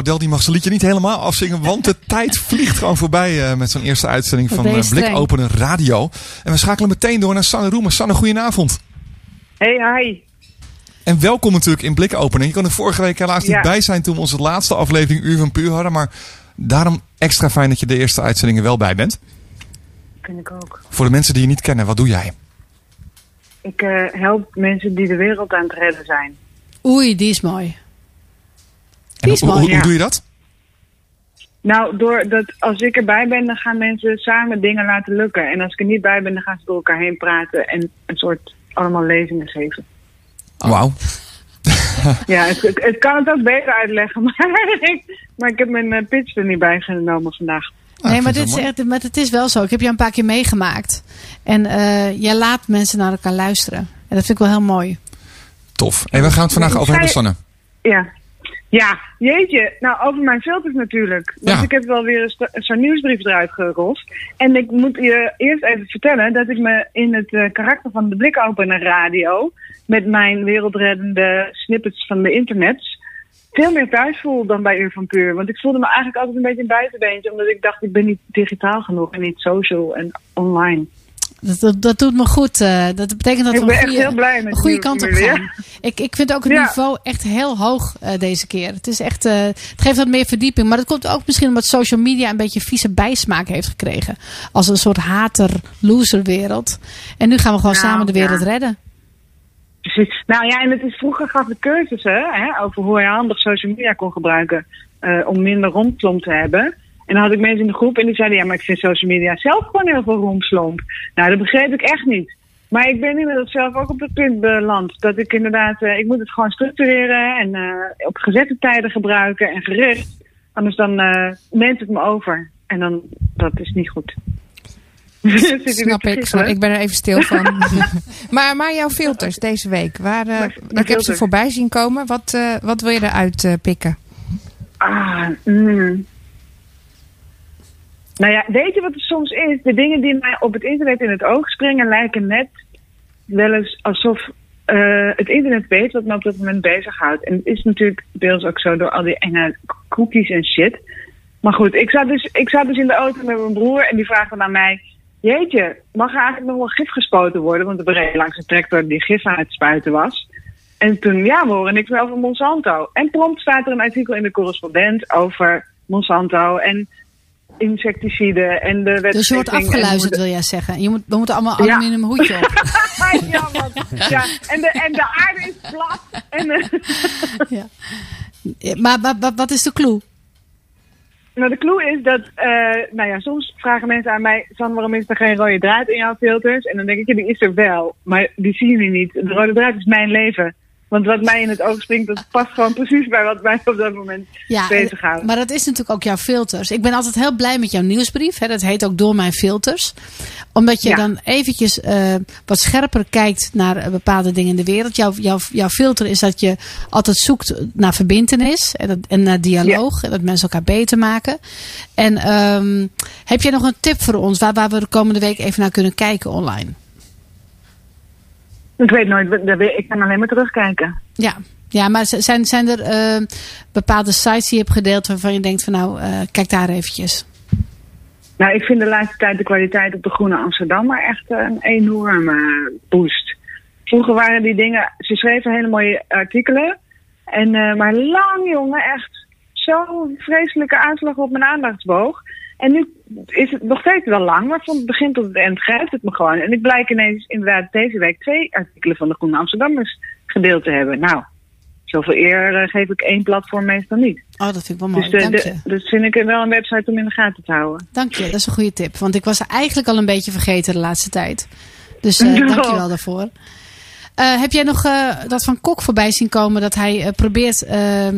O'Dell die mag zijn liedje niet helemaal afzingen, want de tijd vliegt gewoon voorbij eh, met zo'n eerste uitzending van eh, Blik. Openen Radio. En we schakelen meteen door naar Sanne Roemer. Sanne, goedenavond. Hey, hi. En welkom natuurlijk in Blik Openen. Je kon er vorige week helaas niet Ja. bij zijn toen we onze laatste aflevering Uur van Puur hadden, maar daarom extra fijn dat je de eerste uitzendingen wel bij bent. Vind ik ook. Voor de mensen die je niet kennen, wat doe jij? Ik eh, help mensen die de wereld aan het redden zijn. Oei, die is mooi. Hoe, hoe, mooi. hoe doe je dat? Nou, doordat als ik erbij ben, dan gaan mensen samen dingen laten lukken. En als ik er niet bij ben, dan gaan ze door elkaar heen praten en een soort allemaal lezingen geven. Wauw. Ja, het, het, het kan het ook beter uitleggen, maar ik, maar ik heb mijn eh, pitch er niet bij genomen vandaag. Ah, nee, maar, dit het is wel echt, maar het is wel zo. Ik heb je een paar keer meegemaakt. En eh, jij laat mensen naar elkaar luisteren. En dat vind ik wel heel mooi. Tof. En we gaan het vandaag over hebben, Sanne. Ja. Ja, jeetje. Nou, over mijn filters natuurlijk. Want Ja. ik heb wel weer zo'n nieuwsbrief eruit gerold. En ik moet je eerst even vertellen dat ik me in het eh, karakter van de Blikopener radio... met mijn wereldreddende snippets van de internet... veel meer thuis voel dan bij Uur van Puur. Want ik voelde me eigenlijk altijd een beetje een buitenbeentje... omdat ik dacht, ik ben niet digitaal genoeg en niet social en online. Dat, dat, dat doet me goed. eh, dat betekent dat Ik we een goede, blij met kant op gaan. Ik, ik vind ook het Ja. niveau echt heel hoog eh, deze keer. Het, is echt, eh, het geeft wat meer verdieping. Maar dat komt ook misschien omdat social media een beetje vieze bijsmaak heeft gekregen. Als een soort hater-loser wereld. En nu gaan we gewoon Nou, samen de wereld ja. redden. Precies. Nou ja, en het is vroeger gaf ik cursussen hè, over hoe je handig social media kon gebruiken om minder rompslomp te hebben. En dan had ik mensen in de groep en die zeiden, ja, maar ik vind social media zelf gewoon heel veel rompslomp. Nou, dat begreep ik echt niet. Maar ik ben inmiddels zelf ook op het punt beland dat ik inderdaad, eh, ik moet het gewoon structureren en eh, op gezette tijden gebruiken en gericht. Anders dan eh neemt het me over. En dan, dat is niet goed. Snap ik, snap, ik ben er even stil van. maar, maar jouw filters deze week, waar, mijn ik heb ze voorbij zien komen. Wat, wat wil je eruit pikken? Ah, mm. Nou ja, weet je wat het soms is? De dingen die mij op het internet in het oog springen lijken net wel eens alsof eh, het internet weet wat me op dat moment bezighoudt. En het is natuurlijk deels ook zo door al die enge cookies en shit. Maar goed, ik zat dus, ik zat dus in de auto met mijn broer en die vraagt dan aan mij... Jeetje, mag er eigenlijk nog wel gif gespoten worden? Want er reed langs een tractor die gif aan het spuiten was. En toen, ja, we horen niks meer over Monsanto. En prompt staat er een artikel in de correspondent over Monsanto en insecticiden en de. Dus je wordt afgeluisterd, wil jij zeggen. Je moet, we moeten allemaal Ja. aluminium hoedje op. ja, ja, en de, en de aarde is plat. En, ja. Maar, maar, maar wat is de clue? Nou, de clue is dat, eh, nou ja, soms vragen mensen aan mij, San, waarom is er geen rode draad in jouw filters? En dan denk ik, ja, die is er wel, maar die zien jullie niet. De rode draad is mijn leven. Want wat mij in het oog springt, dat past gewoon precies bij wat mij op dat moment Ja, bezighoudt. maar dat is natuurlijk ook jouw filters. Ik ben altijd heel blij met jouw nieuwsbrief. Hè. Dat heet ook Door Mijn Filters. Omdat je Ja. dan eventjes eh, wat scherper kijkt naar eh, bepaalde dingen in de wereld. Jouw, jouw, jouw filter is dat je altijd zoekt naar verbindenis en, dat- en naar dialoog. En dat mensen elkaar beter maken. En ehm, heb jij nog een tip voor ons waar, waar we de komende week even naar kunnen kijken online? Ik weet nooit, ik kan alleen maar terugkijken. Ja, ja maar zijn, zijn er eh, bepaalde sites die je hebt gedeeld waarvan je denkt van nou, eh, kijk daar eventjes. Nou, ik vind de laatste tijd de kwaliteit op de Groene Amsterdam maar echt een enorme boost. Vroeger waren die dingen, ze schreven hele mooie artikelen. En, eh, maar lang, jongen, echt zo'n vreselijke aanslag op mijn aandachtsboog. En nu is het nog steeds wel lang, maar van het begin tot het eind grijpt het me gewoon. En ik blijk ineens inderdaad deze week twee artikelen van de Groene Amsterdammers gedeeld te hebben. Nou, zoveel eer eh, geef ik één platform meestal niet. Oh, dat vind ik wel mooi. Dus de, Dank de, vind ik wel een website om in de gaten te houden. Dank je, dat is een goede tip. Want ik was eigenlijk al een beetje vergeten de laatste tijd. Dus Ja. dank je wel daarvoor. Eh, heb jij nog dat van Kok voorbij zien komen dat hij probeert eh,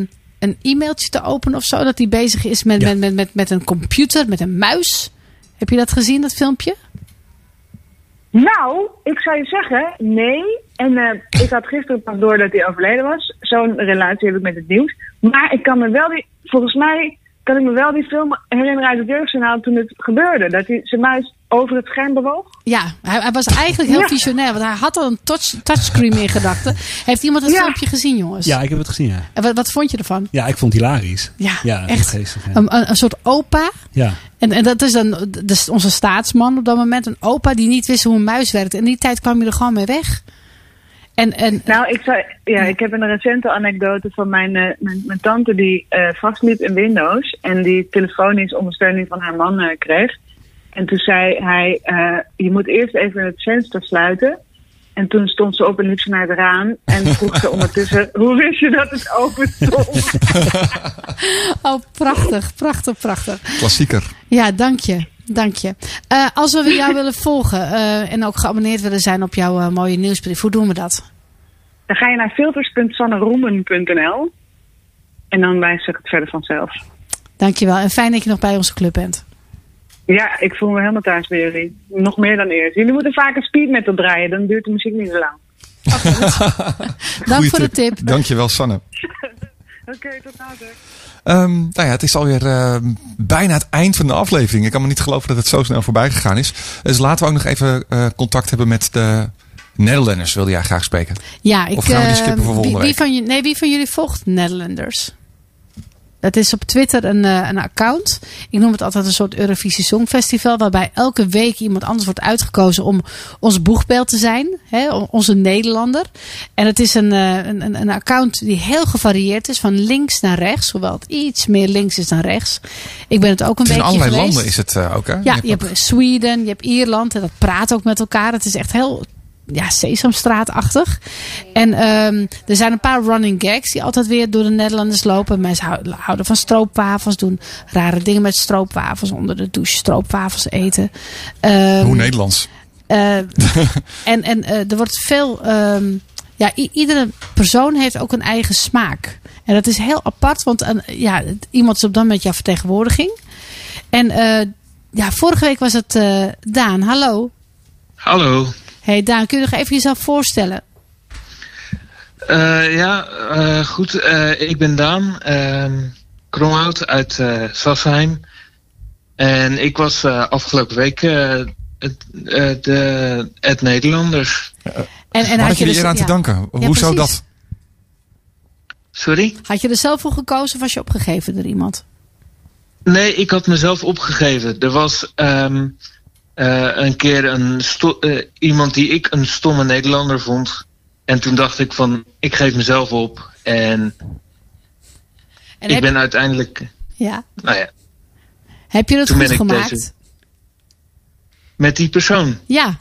een e-mailtje te openen of zo? Dat hij bezig is met, met, met, met, met een computer, met een muis. Heb je dat gezien, dat filmpje? Nou, ik zou je zeggen, nee. En eh, ik had gisteren pas door dat hij overleden was. Zo'n relatie heb ik met het nieuws. Maar ik kan me wel volgens mij kan ik me wel die film herinneren uit het jeugdjournaal toen het gebeurde. Dat hij zijn muis over het scherm bewoog. Ja, hij, hij was eigenlijk heel Ja. visionair. Want hij had al een touch, touchscreen in gedachten. Heeft iemand het Ja. filmpje gezien, jongens? Ja, ik heb het gezien, ja. En wat, wat vond je ervan? Ja, ik vond het hilarisch. Ja, ja echt. geestig, ja. Een, een, een soort opa ja. En, en dat is dan de- onze staatsman op dat moment. Een opa die niet wist hoe een muis werkt. En in die tijd kwam hij er gewoon mee weg. En, en, Nou, ik, zou, ja, ik heb een recente anekdote van mijn, eh, mijn, mijn tante die eh, vastliep in Windows. En die telefonisch ondersteuning van haar man eh, kreeg. En toen zei hij, eh, je moet eerst even het venster sluiten. En toen stond ze op en liep ze naar het raam. En vroeg ze ondertussen, hoe wist je dat het open stond? oh, prachtig, prachtig, prachtig. Klassieker. Ja, dank je. Dank je. Eh, als we jou willen volgen eh, en ook geabonneerd willen zijn op jouw eh, mooie nieuwsbrief, hoe doen we dat? Dan ga je naar filters.sanneroemen.nl. En dan wijst zich het verder vanzelf. Dankjewel. En fijn dat je nog bij onze club bent. Ja, ik voel me helemaal thuis bij jullie. Nog meer dan eerst. Jullie moeten vaker speed metal draaien, dan duurt de muziek niet zo lang. Dank voor de tip. Dankjewel, Sanne. Oké, tot later. Ehm, nou ja, het is alweer eh, bijna het eind van de aflevering. Ik kan me niet geloven dat het zo snel voorbij gegaan is. Dus laten we ook nog even eh, contact hebben met de Nederlanders. Wilde jij graag spreken? Ja, ik, Of gaan we die eh, skippen voor volgende wie, van, je- nee, wie van jullie volgt Nederlanders? Dat is op Twitter een, eh, een account. Ik noem het altijd een soort Eurovisie Songfestival. Waarbij elke week iemand anders wordt uitgekozen om ons boegbeeld te zijn. Hè, onze Nederlander. En het is een, eh, een, een, een account die heel gevarieerd is. Van links naar rechts. Hoewel het iets meer links is dan rechts. Ik ben het ook een is in beetje allerlei geweest. landen is het eh, ook, hè? Ja, je hebt Zweden, je hebt Ierland en dat praat ook met elkaar. Het is echt heel ja, Sesamstraatachtig. En ehm, er zijn een paar running gags die altijd weer door de Nederlanders lopen. Mensen hou- houden van stroopwafels, doen rare dingen met stroopwafels, onder de douche stroopwafels eten. Ehm, Hoe Nederlands. eh, en en eh, er wordt veel. ehm, ja, iedere persoon heeft ook een eigen smaak. En dat is heel apart, want een, ja, iemand is op dat moment jouw vertegenwoordiging. En eh, ja, vorige week was het eh, Daan. Hallo. Hallo. Hey Daan, kun je nog even jezelf voorstellen? Eh, ja, eh, goed. Eh, ik ben Daan ehm Kromhout uit eh Sassheim. En ik was eh, afgelopen week eh, het, eh, de het Nederlanders. En, en had had je je er er- eer aan te ja. danken? Ja, Hoezo precies. dat? Sorry? Had je er zelf voor gekozen of was je opgegeven door iemand? Nee, ik had mezelf opgegeven. Er was ehm, eh, een keer een eh, iemand die ik een stomme Nederlander vond. En toen dacht ik van, ik geef mezelf op. En, En ik ben uiteindelijk, ja. nou ja, heb je het toen goed ben ik gemaakt? deze- met die persoon. Ja.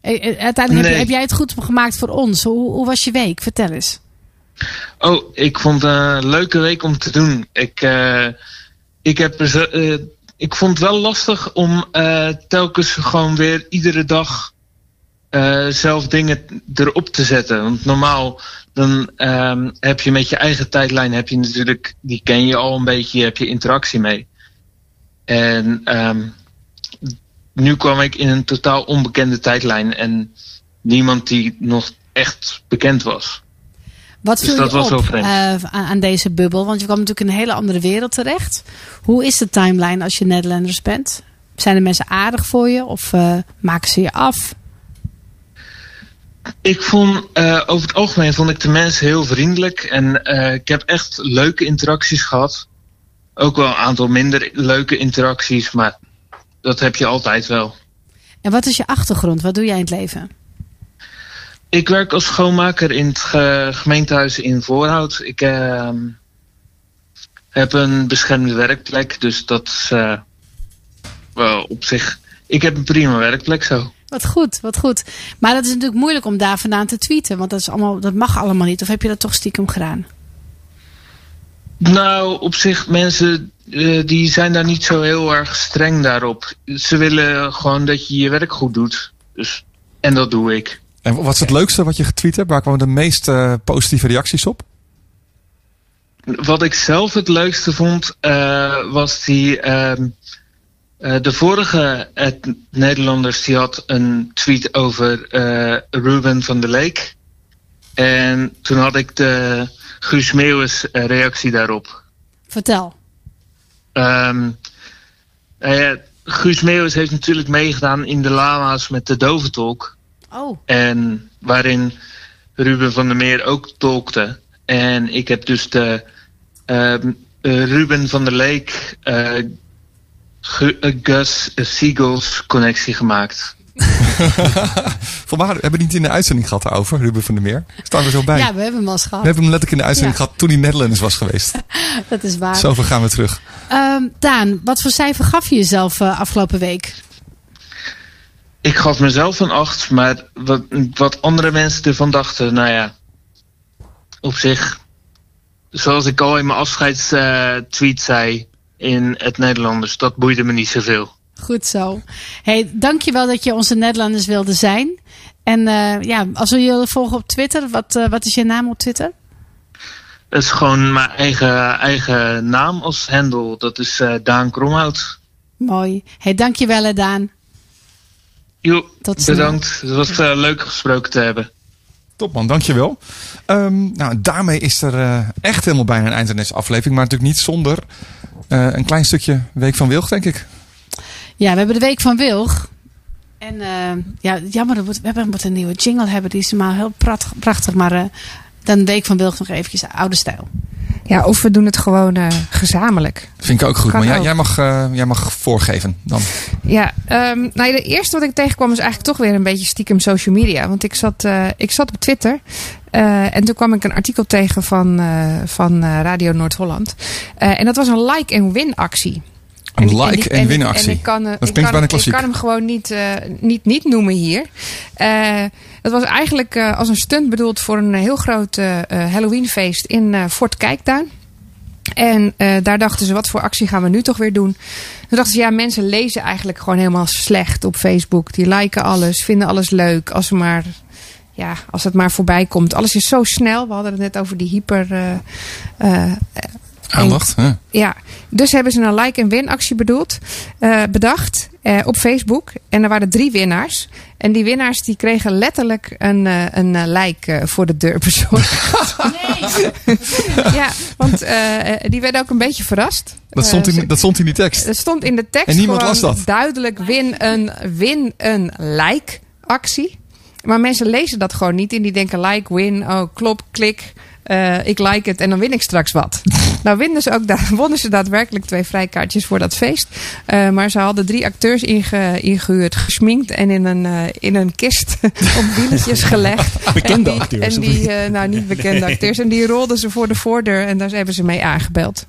Eh, Uiteindelijk heb, je- Nee. heb jij het goed gemaakt voor ons. Hoe, hoe was je week? Vertel eens. Oh, ik vond het een leuke week om te doen. Ik, ik, heb ik vond het wel lastig om eh, telkens gewoon weer iedere dag eh, zelf dingen erop te zetten. Want normaal dan ehm, heb je met je eigen tijdlijn heb je natuurlijk, die ken je al een beetje, heb je interactie mee. En ehm, nu kwam ik in een totaal onbekende tijdlijn en niemand die nog echt bekend was. Wat Dus viel je was op eh, aan, deze bubbel? Want je kwam natuurlijk in een hele andere wereld terecht. Hoe is de timeline als je Nederlanders bent? Zijn de mensen aardig voor je of eh, maken ze je af? Ik vond, eh, over het algemeen vond ik de mensen heel vriendelijk. En ik heb echt leuke interacties gehad. Ook wel een aantal minder leuke interacties, maar dat heb je altijd wel. En wat is je achtergrond? Wat doe jij in het leven? Ik werk als schoonmaker in het ge- gemeentehuis in Voorhout. Ik ehm, heb een beschermde werkplek, dus dat is eh, wel op zich. Ik heb een prima werkplek zo. Wat goed, wat goed. Maar dat is natuurlijk moeilijk om daar vandaan te tweeten. Want dat, is allemaal, dat mag allemaal niet. Of heb je dat toch stiekem gedaan? Nou, op zich, mensen eh, die zijn daar niet zo heel erg streng daarop. Ze willen gewoon dat je je werk goed doet. Dus, en dat doe ik. En wat is het leukste wat je getweet hebt? Waar kwamen de meest eh, positieve reacties op? Wat ik zelf het leukste vond, eh, was die. ehm, eh, de vorige Nederlanders die had een tweet over eh, Ruben van der Leek. En toen had ik de Guus Meeuwis reactie daarop. Vertel. Ehm, ja, Guus Meeuwis heeft natuurlijk meegedaan in de Lama's met de doventolk. Oh. En waarin Ruben van der Meer ook tolkte. En ik heb dus de ehm, eh, Ruben van der Leek eh, eh, Gus Seagulls connectie gemaakt. Volgens mij hebben we niet in de uitzending gehad daarover, Ruben van der Meer. Staan we zo bij. Ja, we hebben hem eens gehad. We hebben hem letterlijk in de uitzending Ja. gehad toen hij Netherlands was geweest. Dat is waar. Zoveel gaan we terug. Ehm, Daan, wat voor cijfer gaf je jezelf eh, afgelopen week? Ik gaf mezelf een 8, maar wat, wat andere mensen ervan dachten, nou ja, op zich, zoals ik al in mijn afscheidstweet zei in het Nederlanders, dat boeide me niet zoveel. Goed zo. Hey, dankjewel dat je onze Nederlanders wilde zijn. En eh, ja, als we jullie volgen op Twitter, wat, eh, wat is je naam op Twitter? Het is gewoon mijn eigen, eigen naam als hendel, dat is eh, Daan Kromhout. Mooi. Hey, dankjewel hè, Daan. Jo, Tot bedankt. Het was eh, leuk gesproken te hebben. Top man, dankjewel. Ehm nou, daarmee is er eh, echt helemaal bijna een eind aan deze aflevering. Maar natuurlijk niet zonder eh, een klein stukje Week van Wilg, denk ik. Ja, we hebben de Week van Wilg. En eh, ja, jammer, we hebben- moeten een nieuwe jingle hebben. Die is maar heel prachtig. maar eh, dan de Week van Wilg nog eventjes oude stijl. Ja, of we doen het gewoon eh, gezamenlijk. Vind ik ook goed. Kan maar jij, jij, mag, eh, jij mag voorgeven dan. Ja, ehm, nou, de eerste wat ik tegenkwam is eigenlijk toch weer een beetje stiekem social media. Want ik zat, eh, ik zat op Twitter. en toen kwam ik een artikel tegen van, van Radio Noord-Holland. En dat was een like-and-win actie. Een die- like- die- en win actie. En ik kan, eh, Dat ik kan, bijna ik klassiek. kan hem gewoon niet, eh, niet, niet noemen hier. Eh dat was eigenlijk als een stunt bedoeld voor een heel groot Halloweenfeest in Fort Kijkduin. En daar dachten ze, wat voor actie gaan we nu toch weer doen? Toen dachten ze, ja, mensen lezen eigenlijk gewoon helemaal slecht op Facebook. Die liken alles, vinden alles leuk. Als, ze maar, ja, als het maar voorbij komt. Alles is zo snel. We hadden het net over die hyper... Aandacht. hè? ja, dus hebben ze een like- en win-actie bedoeld, eh, bedacht eh, op Facebook. En er waren drie winnaars. En die winnaars die kregen letterlijk een, eh, een like voor de deur bezorgd. ja, want die werden ook een beetje verrast. Dat, stond in, dat stond in die tekst. er stond in de tekst En niemand gewoon las dat. duidelijk win een, win een like actie. Maar mensen lezen dat gewoon niet. En die denken like, win, oh klop, klik. Eh, ik like het en dan win ik straks wat. nou winnen ze ook da- wonnen ze daadwerkelijk twee vrijkaartjes voor dat feest. Eh, maar ze hadden drie acteurs inge, ingehuurd, gesminkt en in een, eh, in een kist op wieletjes gelegd. Bekende en die, acteurs, En die, nou niet bekende acteurs. En die rolden ze voor de voordeur en daar hebben ze mee aangebeld.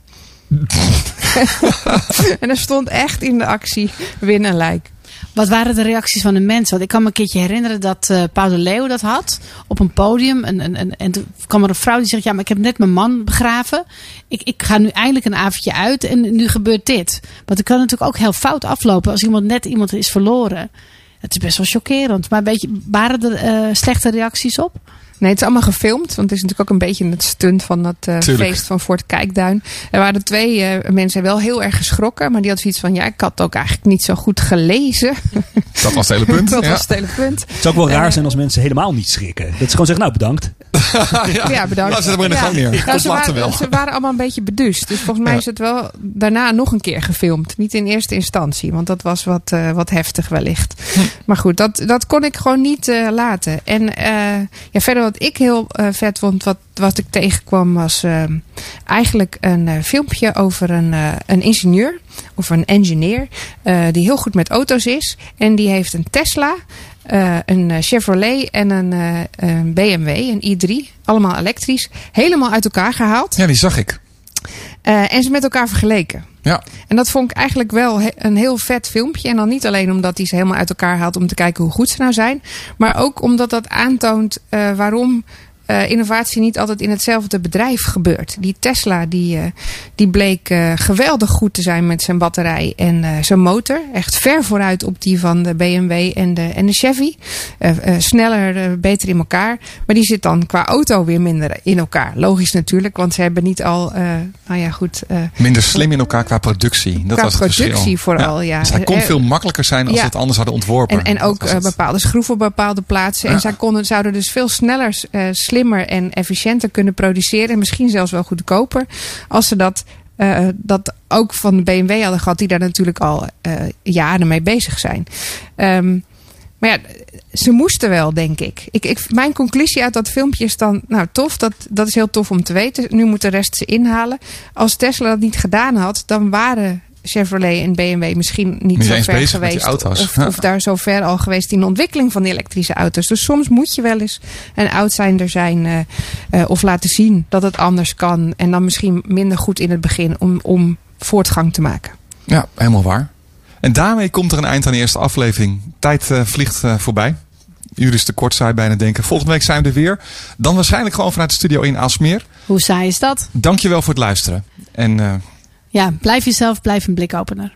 en er stond echt in de actie win een like. Wat waren de reacties van de mensen? Want ik kan me een keertje herinneren dat eh Paul de Leeuw dat had op een podium. En, en, en, en toen kwam er een vrouw die zegt: Ja, maar ik heb net mijn man begraven. Ik, ik ga nu eindelijk een avondje uit en nu gebeurt dit. Want het kan natuurlijk ook heel fout aflopen als iemand net iemand is verloren. Het is best wel chockerend. Maar beetje, waren er eh, slechte reacties op? Nee, het is allemaal gefilmd. Want het is natuurlijk ook een beetje het stunt van dat eh, feest van Fort Kijkduin. Er waren twee eh, mensen wel heel erg geschrokken. Maar die hadden zoiets van, ja, ik had ook eigenlijk niet zo goed gelezen. Dat was het hele punt. dat ja. was het hele punt. Het zou ook wel raar Eh, zijn als mensen helemaal niet schrikken. Dat ze gewoon zeggen, nou bedankt. Ja, bedankt. Laat ze het maar in de Ja. gang neer. Nou, ze, waren, wel. ze waren allemaal een beetje beduust. Dus volgens mij is het wel daarna nog een keer gefilmd. Niet in eerste instantie, want dat was wat, eh, wat heftig wellicht. Hm. Maar goed, dat, dat kon ik gewoon niet eh, laten. En eh, ja, verder wat ik heel vet vond, wat, wat ik tegenkwam, was eh, eigenlijk een filmpje over een, een ingenieur. Of een engineer. die heel goed met auto's is. En die heeft een Tesla. Eh, een eh, Chevrolet en een, eh, een BMW, een i3. Allemaal elektrisch. Helemaal uit elkaar gehaald. Ja, die zag ik. En ze met elkaar vergeleken. Ja. En dat vond ik eigenlijk wel he- een heel vet filmpje. En dan niet alleen omdat hij ze helemaal uit elkaar haalt om te kijken hoe goed ze nou zijn. Maar ook omdat dat aantoont waarom eh, innovatie niet altijd in hetzelfde bedrijf gebeurt. Die Tesla die, eh, die bleek eh, geweldig goed te zijn met zijn batterij en zijn motor. Echt ver vooruit op die van de BMW en de, en de Chevy. Sneller, beter in elkaar. Maar die zit dan qua auto weer minder in elkaar. Logisch natuurlijk, want ze hebben niet al, nou ja goed... Minder slim in elkaar qua productie. Dat Qua was het verschil. productie vooral, ja. Dus hij kon veel makkelijker zijn als ja. ze het anders hadden ontworpen. En, en ook bepaalde schroeven op bepaalde plaatsen. Ja. En zij konden, zouden dus veel sneller, slimmer en efficiënter kunnen produceren. En misschien zelfs wel goedkoper. Als ze dat, eh, dat ook van de BMW hadden gehad. Die daar natuurlijk al eh, jaren mee bezig zijn. Ehm, maar ja, ze moesten wel, denk ik. Ik, ik. Mijn conclusie uit dat filmpje is dan... Nou, tof, dat, dat is heel tof om te weten. Nu moet de rest ze inhalen. Als Tesla dat niet gedaan had, dan waren... Chevrolet en BMW misschien niet, Niet zo eens ver bezig met die geweest. auto's. Of, Ja. of daar zo ver al geweest in de ontwikkeling van die elektrische auto's. Dus soms moet je wel eens een outsider zijn eh, eh, of laten zien dat het anders kan. En dan misschien minder goed in het begin om, om voortgang te maken. Ja, helemaal waar. En daarmee komt er een eind aan de eerste aflevering. Tijd eh, vliegt voorbij. Jullie is te kort, zou je bijna denken. Volgende week zijn we er weer. Dan waarschijnlijk gewoon vanuit de studio in Aalsmeer. Hoe saai is dat? Dankjewel voor het luisteren. En eh, Ja, blijf jezelf, blijf een blikopener.